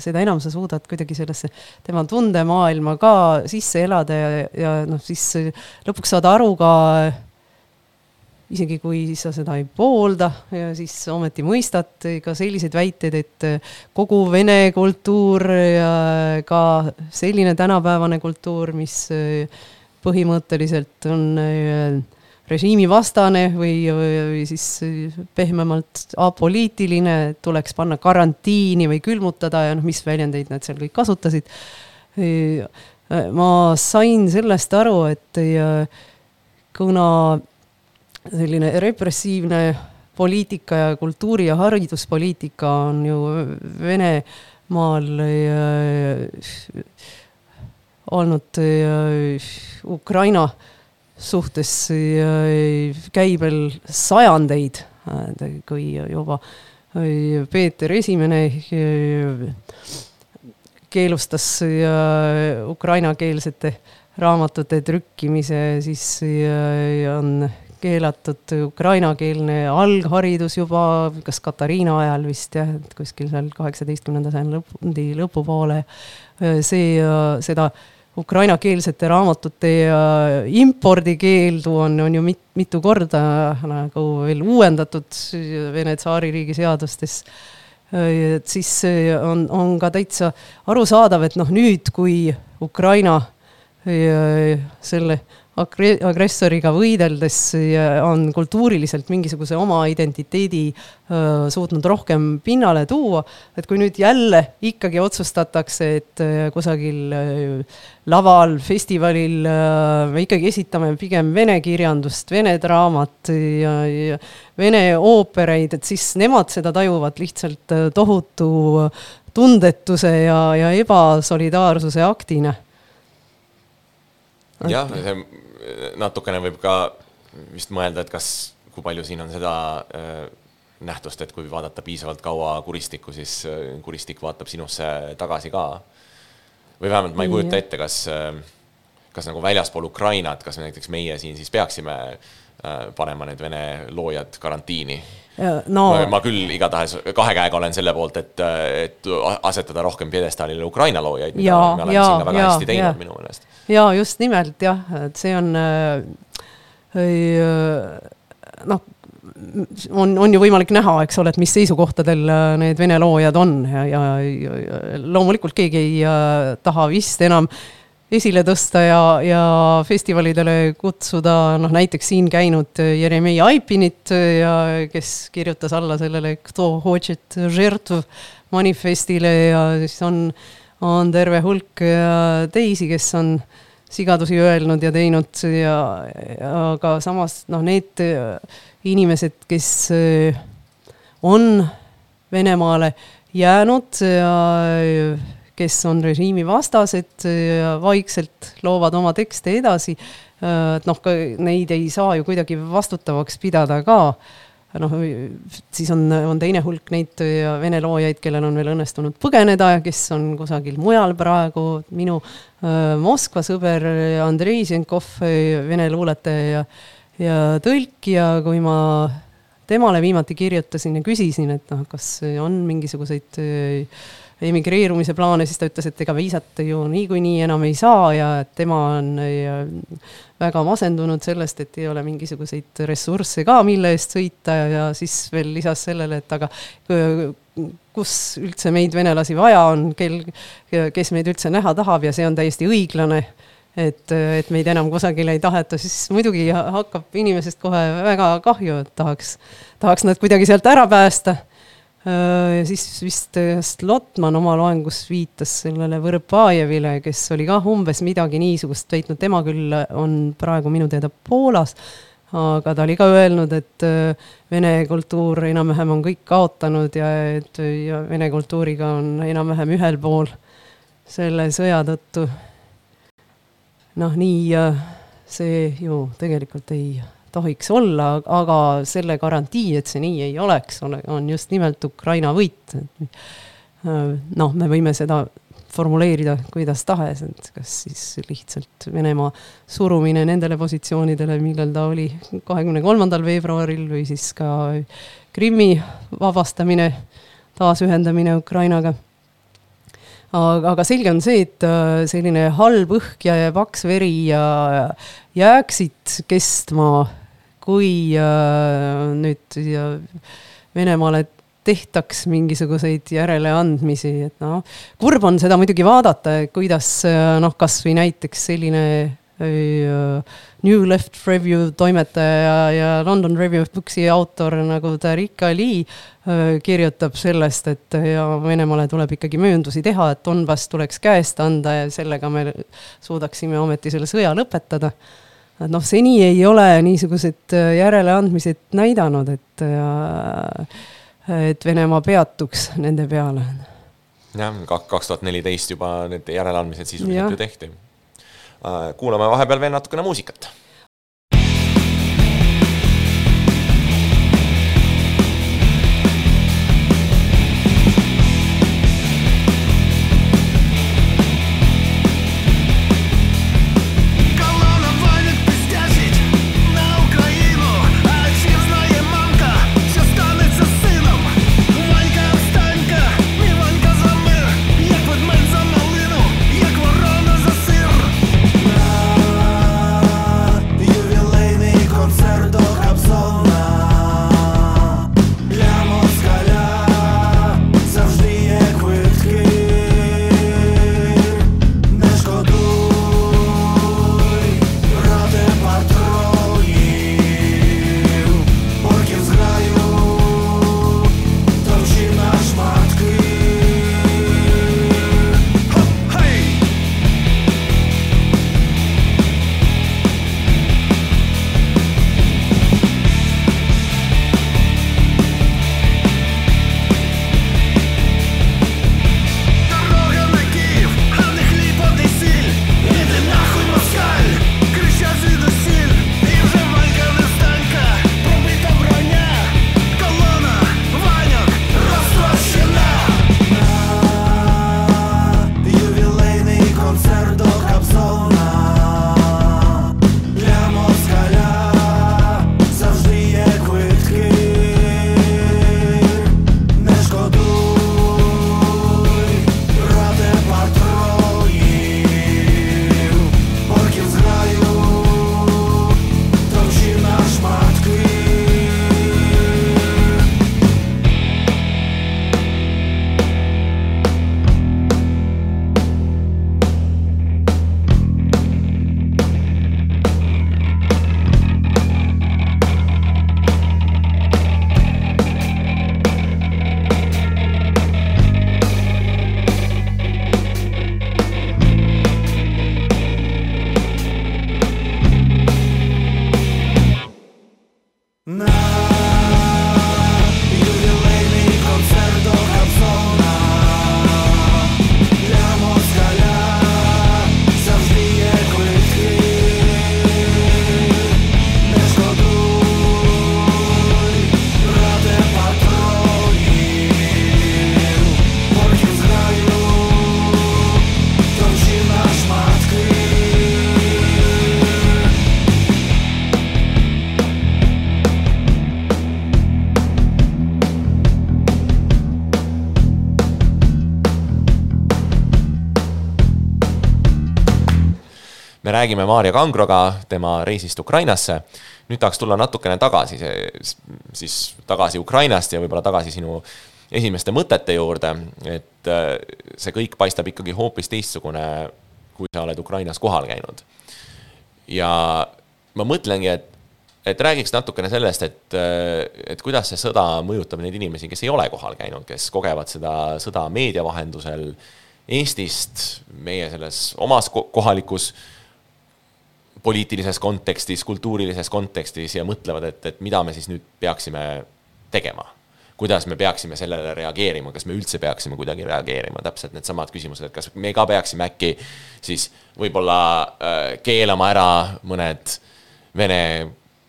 seda enam sa suudad kuidagi sellesse tema tundemaailma ka sisse elada ja, ja noh, siis lõpuks saad aru ka, isegi kui sa seda ei poolda ja siis ometi mõistad ka selliseid väiteid, et kogu vene kultuur ja ka selline tänapäevane kultuur, mis põhimõtteliselt on režiimivastane või, või siis pehmemalt apoliitiline, tuleks panna karantiini või külmutada ja noh, mis väljendeid nad seal kõik kasutasid. ma sain sellest aru, et kuna selline repressiivne poliitika ja kultuuri- ja hariduspoliitika on ju Venemaal olnud Ukraina äh, suhtes käibel sajandeid, kui juba Peeter Esimene keelustas ukrainakeelsete raamatute trükkimise, siis on keelatud ukrainakeelne algharidus juba, kas Katariina ajal vist jah, et kuskil seal kaheksateistkümnenda sajandi lõpu, lõpupoole. see, seda ukrainakeelsete raamatute impordikeeldu on, on ju mit, mitu korda nagu veel uuendatud Vene tsaaririigi seadustes. et siis on, on ka täitsa arusaadav, et noh, nüüd, kui Ukraina selle agressoriga võideldes on kultuuriliselt mingisuguse oma identiteedi suutnud rohkem pinnale tuua. et kui nüüd jälle ikkagi otsustatakse, et kusagil laval, festivalil me ikkagi esitame pigem vene kirjandust, vene draamat ja, ja vene oopereid, et siis nemad seda tajuvad lihtsalt tohutu tundetuse ja, ja ebasolidaarsuse aktina jah, see natukene võib ka vist mõelda, et kas, kui palju siin on seda äh, nähtust, et kui vaadata piisavalt kaua kuristikku, siis äh, kuristik vaatab sinusse tagasi ka. või vähemalt ma ei kujuta ette, kas, äh, kas nagu väljaspool Ukrainat, kas näiteks meie siin siis peaksime panema need vene loojad karantiini no.. ma küll igatahes kahe käega olen selle poolt, et, et asetada rohkem pjedestaalile Ukraina loojaid, mida ja, me oleme ja, siin ka väga ja, hästi teinud ja. minu meelest ja just nimelt jah, et see on äh, äh, noh, on, on ju võimalik näha, eks ole, et mis seisukohtadel äh, need vene loojad on ja, ja, ja loomulikult keegi ei äh, taha vist enam esile tõsta ja, ja festivalidele kutsuda, noh näiteks siin käinud Jeremei Aipinit ja kes kirjutas alla sellele manifestile ja siis on äh, on terve hulk teisi, kes on sigadusi öelnud ja teinud ja, aga samas noh, need inimesed, kes eh, on Venemaale jäänud ja kes on režiimivastased ja vaikselt loovad oma tekste edasi, et noh, neid ei saa ju kuidagi vastutavaks pidada ka noh, siis on, on teine hulk neid vene loojaid, kellel on veel õnnestunud põgeneda ja kes on kusagil mujal praegu. minu äh, Moskva sõber Andrei Zenkov, vene luuletaja ja, ja tõlk ja kui ma temale viimati kirjutasin ja küsisin, et noh, kas on mingisuguseid äh, emigreerumise plaane, siis ta ütles, et ega viisat ju niikuinii enam ei saa ja tema on väga masendunud sellest, et ei ole mingisuguseid ressursse ka, mille eest sõita ja, siis veel lisas sellele, et aga kus üldse meid, venelasi, vaja on, kel, kes meid üldse näha tahab ja see on täiesti õiglane et, et meid enam kusagile ei taheta, siis muidugi hakkab inimesest kohe väga kahju, et tahaks, tahaks nad kuidagi sealt ära päästa. Äh, ja siis vist Slotman oma loengus viitas sellele Võrpajevile, kes oli kah umbes midagi niisugust väitnud, tema küll on praegu minu teada Poolas, aga ta oli ka öelnud, et äh, vene kultuur enam-vähem on kõik kaotanud ja et ja vene kultuuriga on enam-vähem ühel pool selle sõja tõttu. noh, nii äh, see ju tegelikult ei tohiks olla, aga selle garantii, et see nii ei oleks, on just nimelt Ukraina võit. noh, me võime seda formuleerida kuidas tahes, et kas siis lihtsalt Venemaa surumine nendele positsioonidele, millel ta oli kahekümne kolmandal veebruaril või siis ka Krimmi vabastamine, taasühendamine Ukrainaga aga, selge on see, et äh, selline halb õhk ja paks veri ja jääksid kestma, kui äh, nüüd Venemaale tehtaks mingisuguseid järeleandmisi, et noh, kurb on seda muidugi vaadata, kuidas äh, noh, kasvõi näiteks selline New Left Review toimetaja ja London Review of Books'i autor nagu Tariq Ali kirjutab sellest, et ja Venemaale tuleb ikkagi mööndusi teha, et Donbass tuleks käest anda ja sellega me suudaksime ometi selle sõja lõpetada. Et noh, seni ei ole niisugused järeleandmised näidanud, et, et Venemaa peatuks nende peale. jah, kaks tuhat neliteist juba need järeleandmised sisuliselt ju tehti. Äh, kuulame vahepeal veel natukene muusikat räägime Maarja Kangroga tema reisist Ukrainasse. nüüd tahaks tulla natukene tagasi, siis tagasi Ukrainast ja võib-olla tagasi sinu esimeste mõtete juurde, et äh, see kõik paistab ikkagi hoopis teistsugune, kui sa oled Ukrainas kohal käinud. ja ma mõtlengi, et, et räägiks natukene sellest, et, äh, et kuidas see sõda mõjutab neid inimesi, kes ei ole kohal käinud, kes kogevad seda sõda meedia vahendusel Eestist, meie selles omas kohalikus poliitilises kontekstis, kultuurilises kontekstis ja mõtlevad, et, et mida me siis nüüd peaksime tegema. kuidas me peaksime sellele reageerima, kas me üldse peaksime kuidagi reageerima, täpselt needsamad küsimused, et kas me ka peaksime äkki siis võib-olla äh, keelama ära mõned vene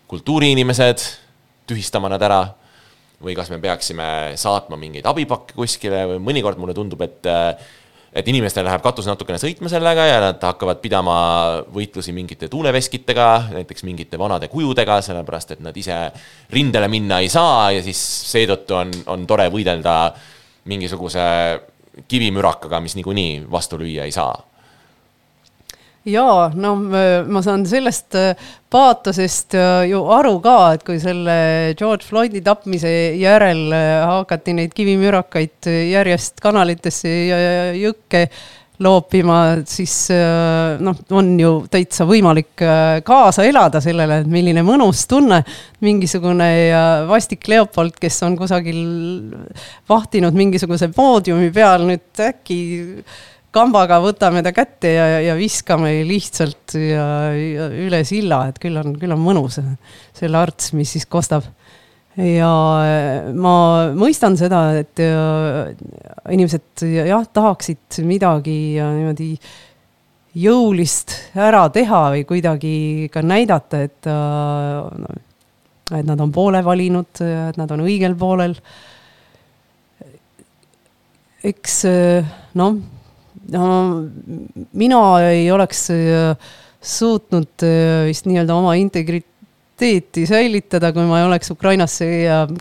kultuuriinimesed, tühistama nad ära või kas me peaksime saatma mingeid abipakke kuskile või mõnikord mulle tundub, et äh, et inimestel läheb katus natukene sõitma sellega ja nad hakkavad pidama võitlusi mingite tuuleveskitega, näiteks mingite vanade kujudega, sellepärast et nad ise rindele minna ei saa ja siis seetõttu on, on tore võidelda mingisuguse kivimürakaga, mis niikuinii vastu lüüa ei saa jaa, no ma saan sellest äh, paatosest äh, ju aru ka, et kui selle George Floydi tapmise järel äh, hakati neid kivimürakaid järjest kanalitesse ja jõkke loopima, siis noh, on ju täitsa võimalik kaasa elada sellele, et milline mõnus tunne. mingisugune vastik Leopold, kes on kusagil vahtinud mingisuguse poodiumi peal, nüüd äkki kambaga võtame ta kätte ja, ja viskame lihtsalt ja, ja üle silla, et küll on, küll on mõnus see larts, mis siis kostab. ja ma mõistan seda, et ja, inimesed jah, tahaksid midagi ja niimoodi jõulist ära teha või kuidagi ka näidata, et no, et nad on poole valinud, et nad on õigel poolel. eks noh no mina ei oleks äh, suutnud äh, vist nii-öelda oma integriteeti säilitada, kui ma ei oleks Ukrainasse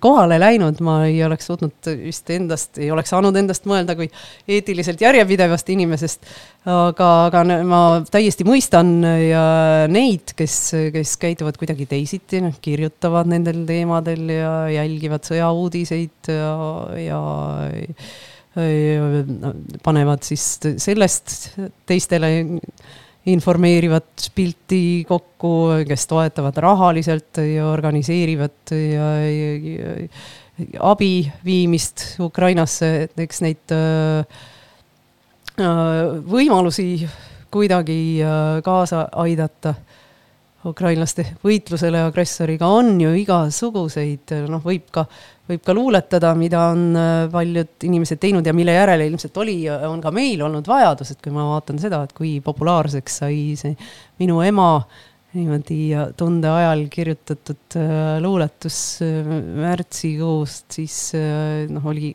kohale läinud, ma ei oleks suutnud vist endast, ei oleks saanud endast mõelda kui eetiliselt järjepidevast inimesest. aga, aga ma täiesti mõistan ja neid, kes, kes käituvad kuidagi teisiti, noh, kirjutavad nendel teemadel ja jälgivad sõjauudiseid ja, ja panevad siis sellest teistele informeerivat pilti kokku, kes toetavad rahaliselt ja organiseerivad ja, ja, ja abi viimist Ukrainasse, et eks neid äh, võimalusi kuidagi äh, kaasa aidata ukrainlaste võitlusele agressoriga on ju igasuguseid, noh, võib ka, võib ka luuletada, mida on äh, paljud inimesed teinud ja mille järele ilmselt oli, on ka meil olnud vajadus, et kui ma vaatan seda, et kui populaarseks sai see minu ema niimoodi tunde ajal kirjutatud äh, luuletus äh, märtsikuust, siis noh, oli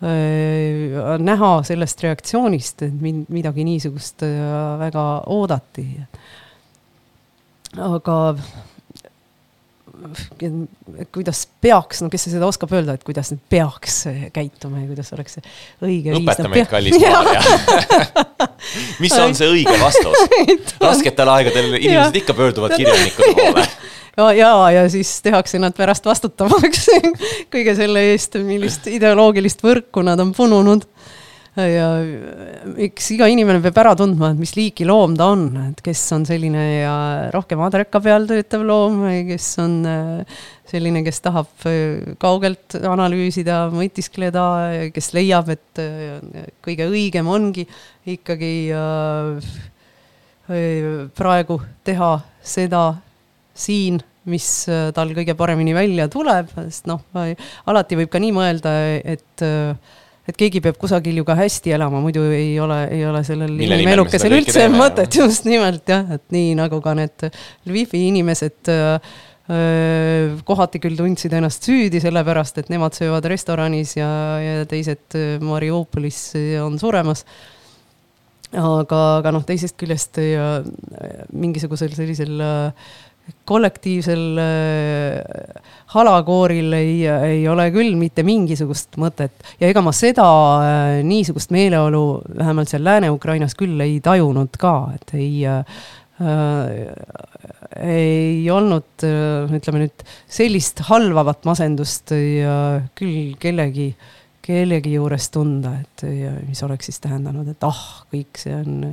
näha sellest reaktsioonist, et mind midagi niisugust väga oodati aga kuidas peaks, no kes seda oskab öelda, et kuidas nüüd peaks käituma ja kuidas oleks õige viis. õpeta meid, kallis Maarja [LAUGHS] mis on see õige vastus? [LAUGHS] rasketel aegadel inimesed ikka pöörduvad kirjanikude poole. Ja, ja, ja siis tehakse nad pärast vastutavaks [LAUGHS] kõige selle eest, millist ideoloogilist võrku nad on pununud ja eks iga inimene peab ära tundma, et mis liiki loom ta on, et kes on selline ja rohkem adreka peal töötav loom või kes on äh, selline, kes tahab äh, kaugelt analüüsida, mõtiskleda, kes leiab, et äh, kõige õigem ongi ikkagi praegu teha seda siin mis tal kõige paremini välja tuleb, sest noh, alati võib ka nii mõelda, et äh, et keegi peab kusagil ju ka hästi elama, muidu ei ole, ei ole sellel inimelukesel üldse mõtet, [LAUGHS] just nimelt jah, et nii nagu ka need Lvivi inimesed äh, äh, kohati küll tundsid ennast süüdi, sellepärast et nemad söövad restoranis ja, ja teised äh, Mariupolis on suremas. aga, aga noh, teisest küljest mingisugusel sellisel äh, kollektiivsel äh, halakooril ei, ei ole küll mitte mingisugust mõtet. Ja ega ma seda äh, niisugust meeleolu vähemalt seal Lääne-Ukrainas küll ei tajunud ka, et ei äh, ei olnud, ütleme nüüd, sellist halvavat masendust ja küll kellegi, kellegi juures tunda, et ja mis oleks siis tähendanud, et ah, kõik see on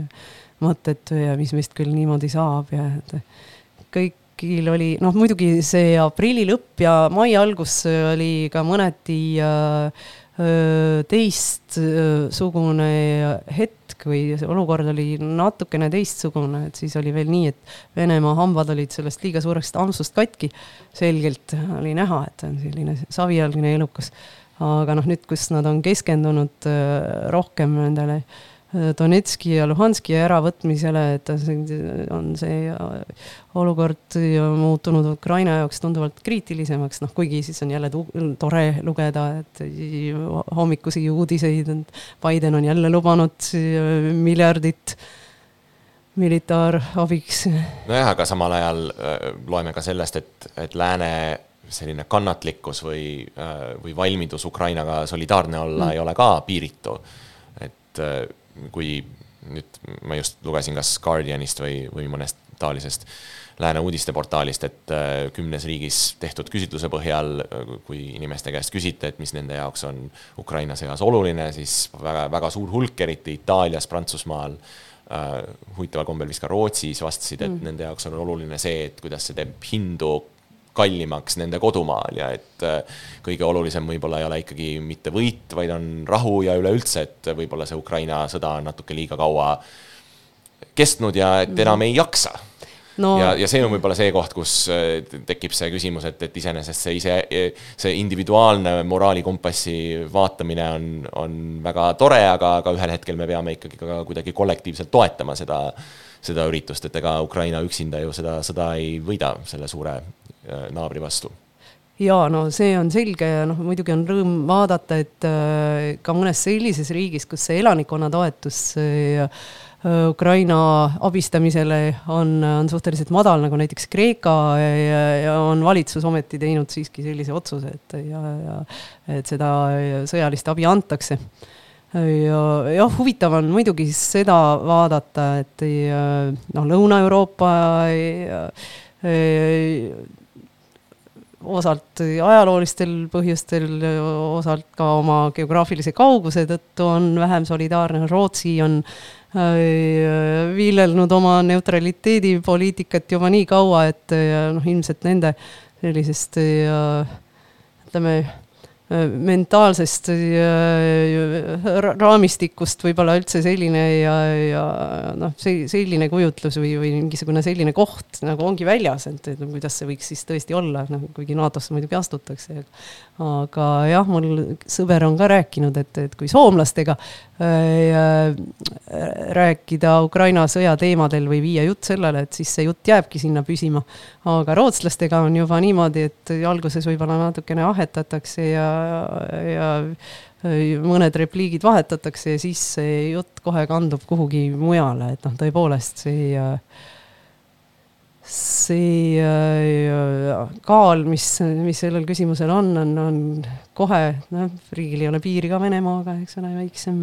mõttetu ja mis meist küll niimoodi saab ja et kõigil oli, noh muidugi see aprilli lõpp ja mai algus oli ka mõneti äh, teistsugune hetk või olukord oli natukene teistsugune, et siis oli veel nii, et Venemaa hambad olid sellest liiga suurest ampsust katki. selgelt oli näha, et on selline savijalgne elukas. aga noh, nüüd, kus nad on keskendunud rohkem nendele äh, Donetski ja Luhanski äravõtmisele, et on see olukord muutunud Ukraina jaoks tunduvalt kriitilisemaks, noh kuigi siis on jälle tore lugeda, et hommikusi uudiseid, Biden on jälle lubanud miljardit militaarabiks. nojah, aga samal ajal äh, loeme ka sellest, et, et lääne selline kannatlikkus või, äh, või valmidus Ukrainaga solidaarne olla mm. ei ole ka piiritu. et äh, kui nüüd ma just lugesin kas Guardianist või, või mõnest taolisest lääne uudisteportaalist, et äh, kümnes riigis tehtud küsitluse põhjal, äh, kui inimeste käest küsite, et mis nende jaoks on Ukraina sõjas oluline, siis väga, väga suur hulk, eriti Itaalias, Prantsusmaal äh,, huvitaval kombel vist ka Rootsis vastasid, et mm. nende jaoks on oluline see, et kuidas see teeb hindu kallimaks nende kodumaal ja et äh, kõige olulisem võib-olla ei ole ikkagi mitte võit, vaid on rahu ja üleüldse, et võib-olla see Ukraina sõda on natuke liiga kaua kestnud ja et enam ei jaksa. No.. ja, ja see on võib-olla see koht, kus äh, tekib see küsimus, et, et iseenesest see ise, see individuaalne moraalikompassi vaatamine on, on väga tore, aga, aga ühel hetkel me peame ikkagi ka kuidagi kollektiivselt toetama seda, seda üritust, et ega Ukraina üksinda ju seda sõda ei võida selle suure naabri vastu jaa, no see on selge ja noh, muidugi on rõõm vaadata, et äh, ka mõnes sellises riigis, kus see elanikkonna toetus äh, Ukraina abistamisele on, on suhteliselt madal, nagu näiteks Kreeka ja, ja on valitsus ometi teinud siiski sellise otsuse, et ja, ja et seda sõjalist abi antakse. ja jah, huvitav on muidugi seda vaadata, et noh, Lõuna-Euroopa osalt ajaloolistel põhjustel, osalt ka oma geograafilise kauguse tõttu on vähem solidaarne, Rootsi on äh, viilelnud oma neutraliteedipoliitikat juba nii kaua, et noh, ilmselt nende sellisest äh, ütleme äh, mentaalsest raamistikust võib-olla üldse selline ja, ja noh, see selline kujutlus või, või mingisugune selline koht nagu ongi väljas, et, et kuidas see võiks siis tõesti olla, noh kuigi NATO-sse muidugi astutakse. Aga jah, mul sõber on ka rääkinud, et, et kui soomlastega äh, rääkida Ukraina sõja teemadel või viia jutt sellele, et siis see jutt jääbki sinna püsima. aga rootslastega on juba niimoodi, et alguses võib-olla natukene ahetatakse ja ja mõned repliigid vahetatakse ja siis see jutt kohe kandub kuhugi mujale, et noh, tõepoolest see see kaal, mis, mis sellel küsimusel on, on, on kohe, noh, riigil ei ole piiri ka Venemaaga, eks ole, väiksem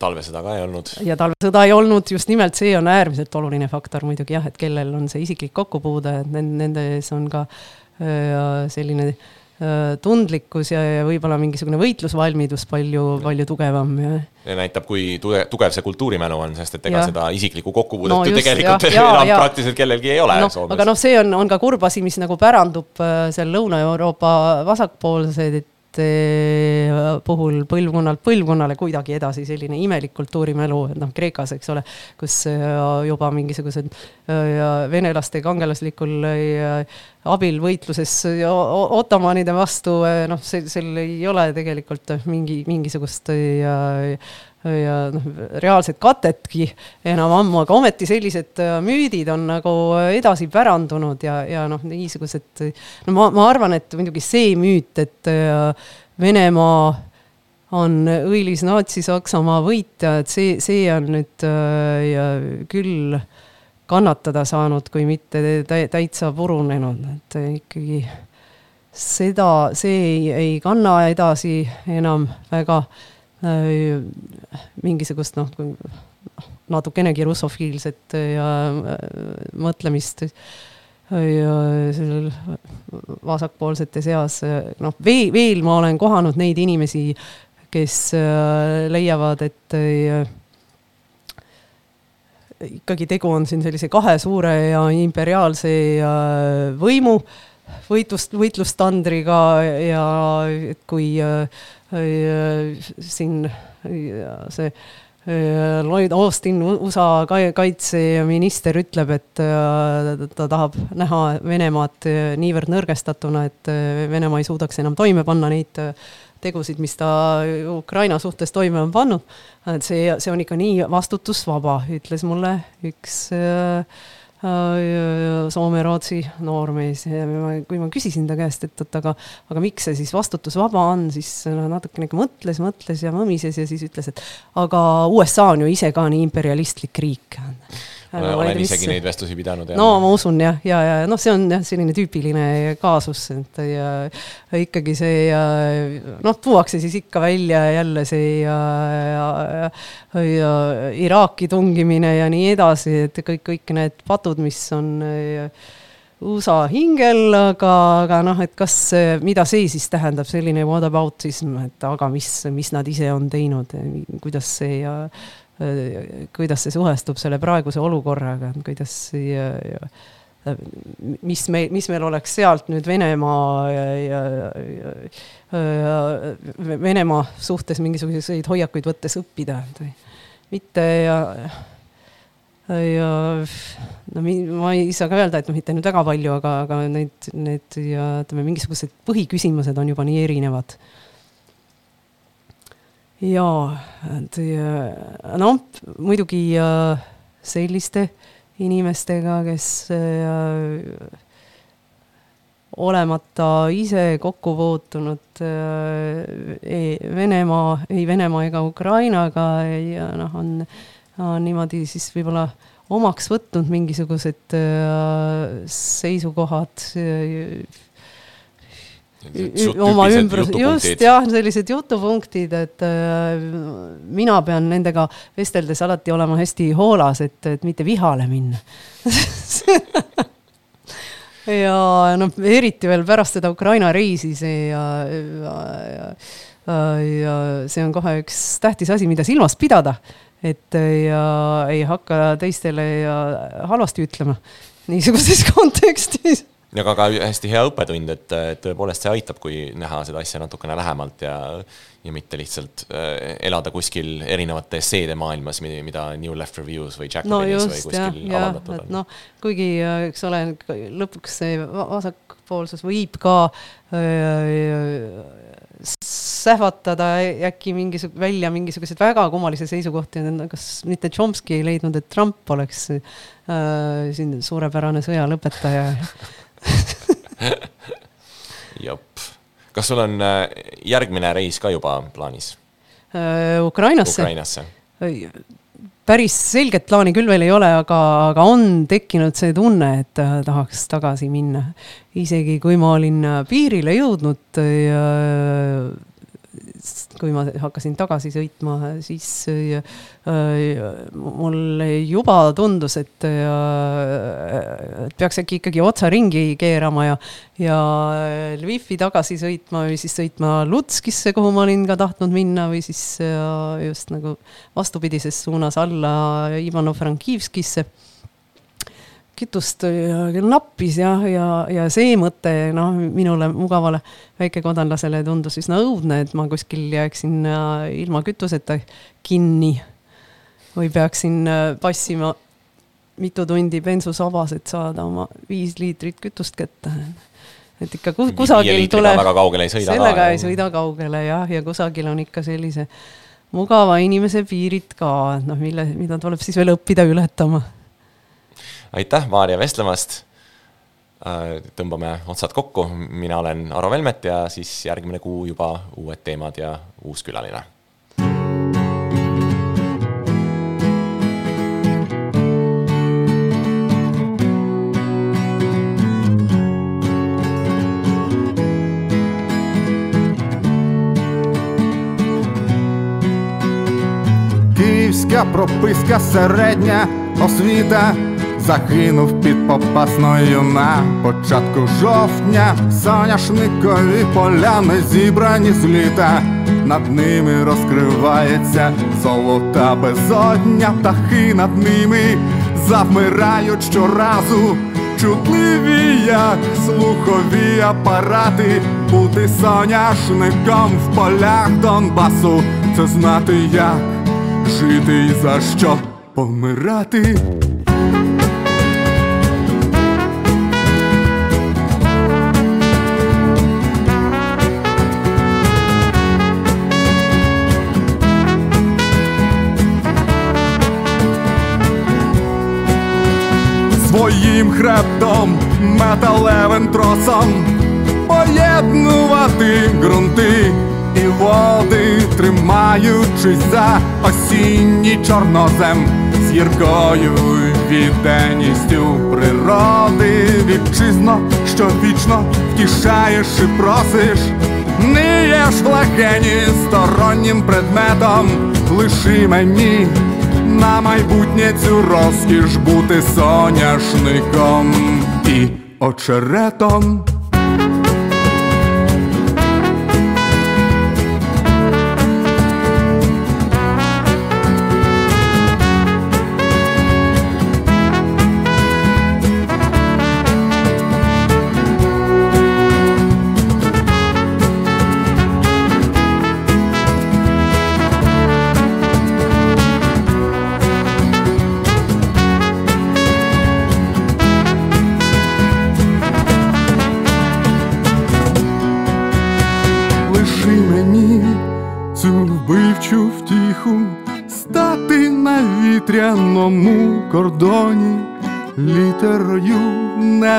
talvesõda ka ei olnud. ja talvesõda ei olnud, just nimelt see on äärmiselt oluline faktor muidugi jah, et kellel on see isiklik kokkupuude, et nende ees on ka selline äh, Äh, tundlikkus ja, ja võib-olla mingisugune võitlusvalmidus palju, palju tugevam ja. ja näitab, kui tugev, tugev see kultuurimälu on, sest et ega ja. seda isiklikku kokkupuudet no, ju tegelikult ja, [LAUGHS] enam ja, praktiliselt kellelgi ei ole no,. aga noh, see on, on ka kurb asi, mis nagu pärandub äh, seal Lõuna-Euroopa vasakpoolseid, et puhul põlvkonnalt põlvkonnale kuidagi edasi selline imelik kultuurimälu, noh, Kreekas, eks ole, kus äh, juba mingisugused äh, venelaste kangelaslikul abil võitluses ottomanide vastu, noh, see, sel ei ole tegelikult mingi, mingisugust ja, noh, reaalset katetki enam ammu, aga ometi sellised müüdid on nagu edasi pärandunud ja, ja noh, niisugused, no ma, ma arvan, et muidugi see müüt, et Venemaa on õilis Natsi-Saksamaa võitja, et see, see on nüüd äh, küll kannatada saanud, kui mitte täitsa purunenud, et ikkagi seda, see ei, ei kanna edasi enam väga. äh, mingisugust noh, natukenegi russofiilset ja mõtlemist. Ja sellel vasakpoolsete seas, noh, veel, veel ma olen kohanud neid inimesi, kes leiavad, et ikkagi tegu on siin sellise kahe suure ja imperiaalse võimu võitlust, võitlustandriga ja et kui äh, siin see äh, Lloyd Austin, USA kaitseminister ütleb, et äh, ta tahab näha Venemaad niivõrd nõrgestatuna, et Venemaa ei suudaks enam toime panna neid tegusid, mis ta Ukraina suhtes toime on pannud. et see, see on ikka nii vastutusvaba, ütles mulle üks äh, Soome-Rootsi noormees. Ja kui ma küsisin ta käest, et oot, aga, aga miks see siis vastutusvaba on, siis noh, natukene mõtles, mõtles ja mõmises ja siis ütles, et aga USA on ju ise ka nii imperialistlik riik olen, isegi neid vestlusi pidanud. no ma usun jah, ja, ja, ja noh, see on jah, selline tüüpiline kaasus, et ja, ikkagi see ja noh, tuuakse siis ikka välja jälle see ja, ja, ja, ja Iraaki tungimine ja nii edasi, et kõik, kõik need patud, mis on ja, USA hingel, aga, aga noh, et kas, mida see siis tähendab, selline whataboutism, et aga mis, mis nad ise on teinud, kuidas see ja Äh, kuidas see suhestub selle praeguse olukorraga, kuidas ja, ja, mis meil, mis meil oleks sealt nüüd Venemaa ja, ja, ja, ja Venemaa suhtes mingisuguseid hoiakuid võttes õppida või? Mitte ja ja no ma ei saa ka öelda, et noh, mitte nüüd väga palju, aga, aga need, need ja ütleme, mingisugused põhiküsimused on juba nii erinevad jaa, et noh, muidugi selliste inimestega, kes olemata ise kokku puutunud e, Venemaa, ei Venemaa ega Ukrainaga ja noh, on, on niimoodi siis võib-olla omaks võtnud mingisugused seisukohad oma ümbrus, just jah, sellised jutupunktid, et äh, mina pean nendega vesteldes alati olema hästi hoolas, et, et mitte vihale minna. [LAUGHS] Ja noh, eriti veel pärast seda Ukraina reisi see ja, ja, ja, ja see on kohe üks tähtis asi, mida silmas pidada, et ja ei hakka teistele ja halvasti ütlema niisuguses [LAUGHS] kontekstis aga ka hästi hea õppetund, et tõepoolest see aitab, kui näha seda asja natukene lähemalt ja, ja mitte lihtsalt äh, elada kuskil erinevate esseede maailmas, mida New Left Reviews või Jacobinis no või kuskil ja, avaldatud on. noh, kuigi eks ole, lõpuks see vasakpoolsus võib ka äh, sähvatada äkki mingisugune, välja mingisuguseid väga kummalisi seisukohti, kas mitte Chomsky ei leidnud, et Trump oleks äh, siin suurepärane sõjalõpetaja [LAUGHS] jep. kas sul on äh, järgmine reis ka juba plaanis? Äh, Ukrainasse? Ukrainasse. päris selget plaani küll veel ei ole, aga, aga on tekkinud see tunne, et äh, tahaks tagasi minna. isegi kui ma olin piirile jõudnud ja kui ma hakkasin tagasi sõitma, siis äh, mulle juba tundus, et äh, peaks äkki ikkagi otsa ringi keerama ja, ja Lvivi tagasi sõitma või siis sõitma Lutskisse, kuhu ma olin ka tahtnud minna, või siis äh, just nagu vastupidises suunas alla Ivano-Frankivskisse kütust küll nappis ja, ja, ja see mõte noh, minule mugavale väikekodanlasele tundus üsna õudne, et ma kuskil jääksin äh, ilma kütuseta kinni või peaksin äh, passima mitu tundi bensusabas, et saada oma viis liitrit kütust kätte. et ikka kusagil tuleb. sellega ka, ei sõida kaugele jah, ja kusagil on ikka sellise mugava inimese piirid ka, et noh, mille, mida tuleb siis veel õppida ületama aitäh, Maarja, vestlemast. Äh, tõmbame otsad kokku, mina olen Aro Velmet ja siis järgmine kuu juba uued teemad ja uus külaline низька прописка середня освіта Загинув під попасною на початку жовтня. Соняшникові поляни зібрані з літа. Над ними розкривається золота безодня, птахи над ними завмирають щоразу. Чутливі, як слухові апарати, бути соняшником в полях Донбасу, це знати, як жити і за що помирати. Своїм хребтом, металевим тросом поєднувати ґрунти і води, тримаючись за осінній чорнозем, з гіркою відданістю природи, вітчизно, що вічно втішаєш і просиш, не єш в легені стороннім предметом, лиши мені на майбутнє цю розкіш бути соняшником і очеретом.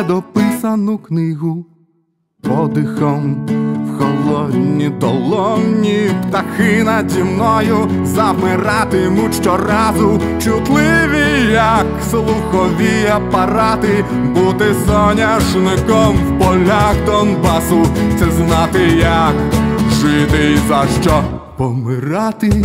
Недописану книгу, подихом в холодні долоні, птахи наді мною завмиратимуть щоразу, чутливі, як слухові апарати, бути соняшником в полях Донбасу, це знати як жити і за що. Помирати.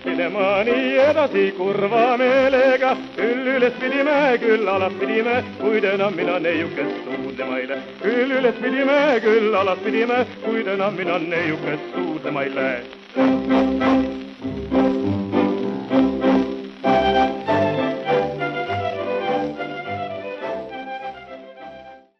Sõitsime maani edasi kurva meelega. küll üles pidime, küll alas pidime, kuid enam mina neiukest suudlema ei lähe. küll üles pidime, küll alas pidime, kuid enam mina neiukest suudlema ei lähe.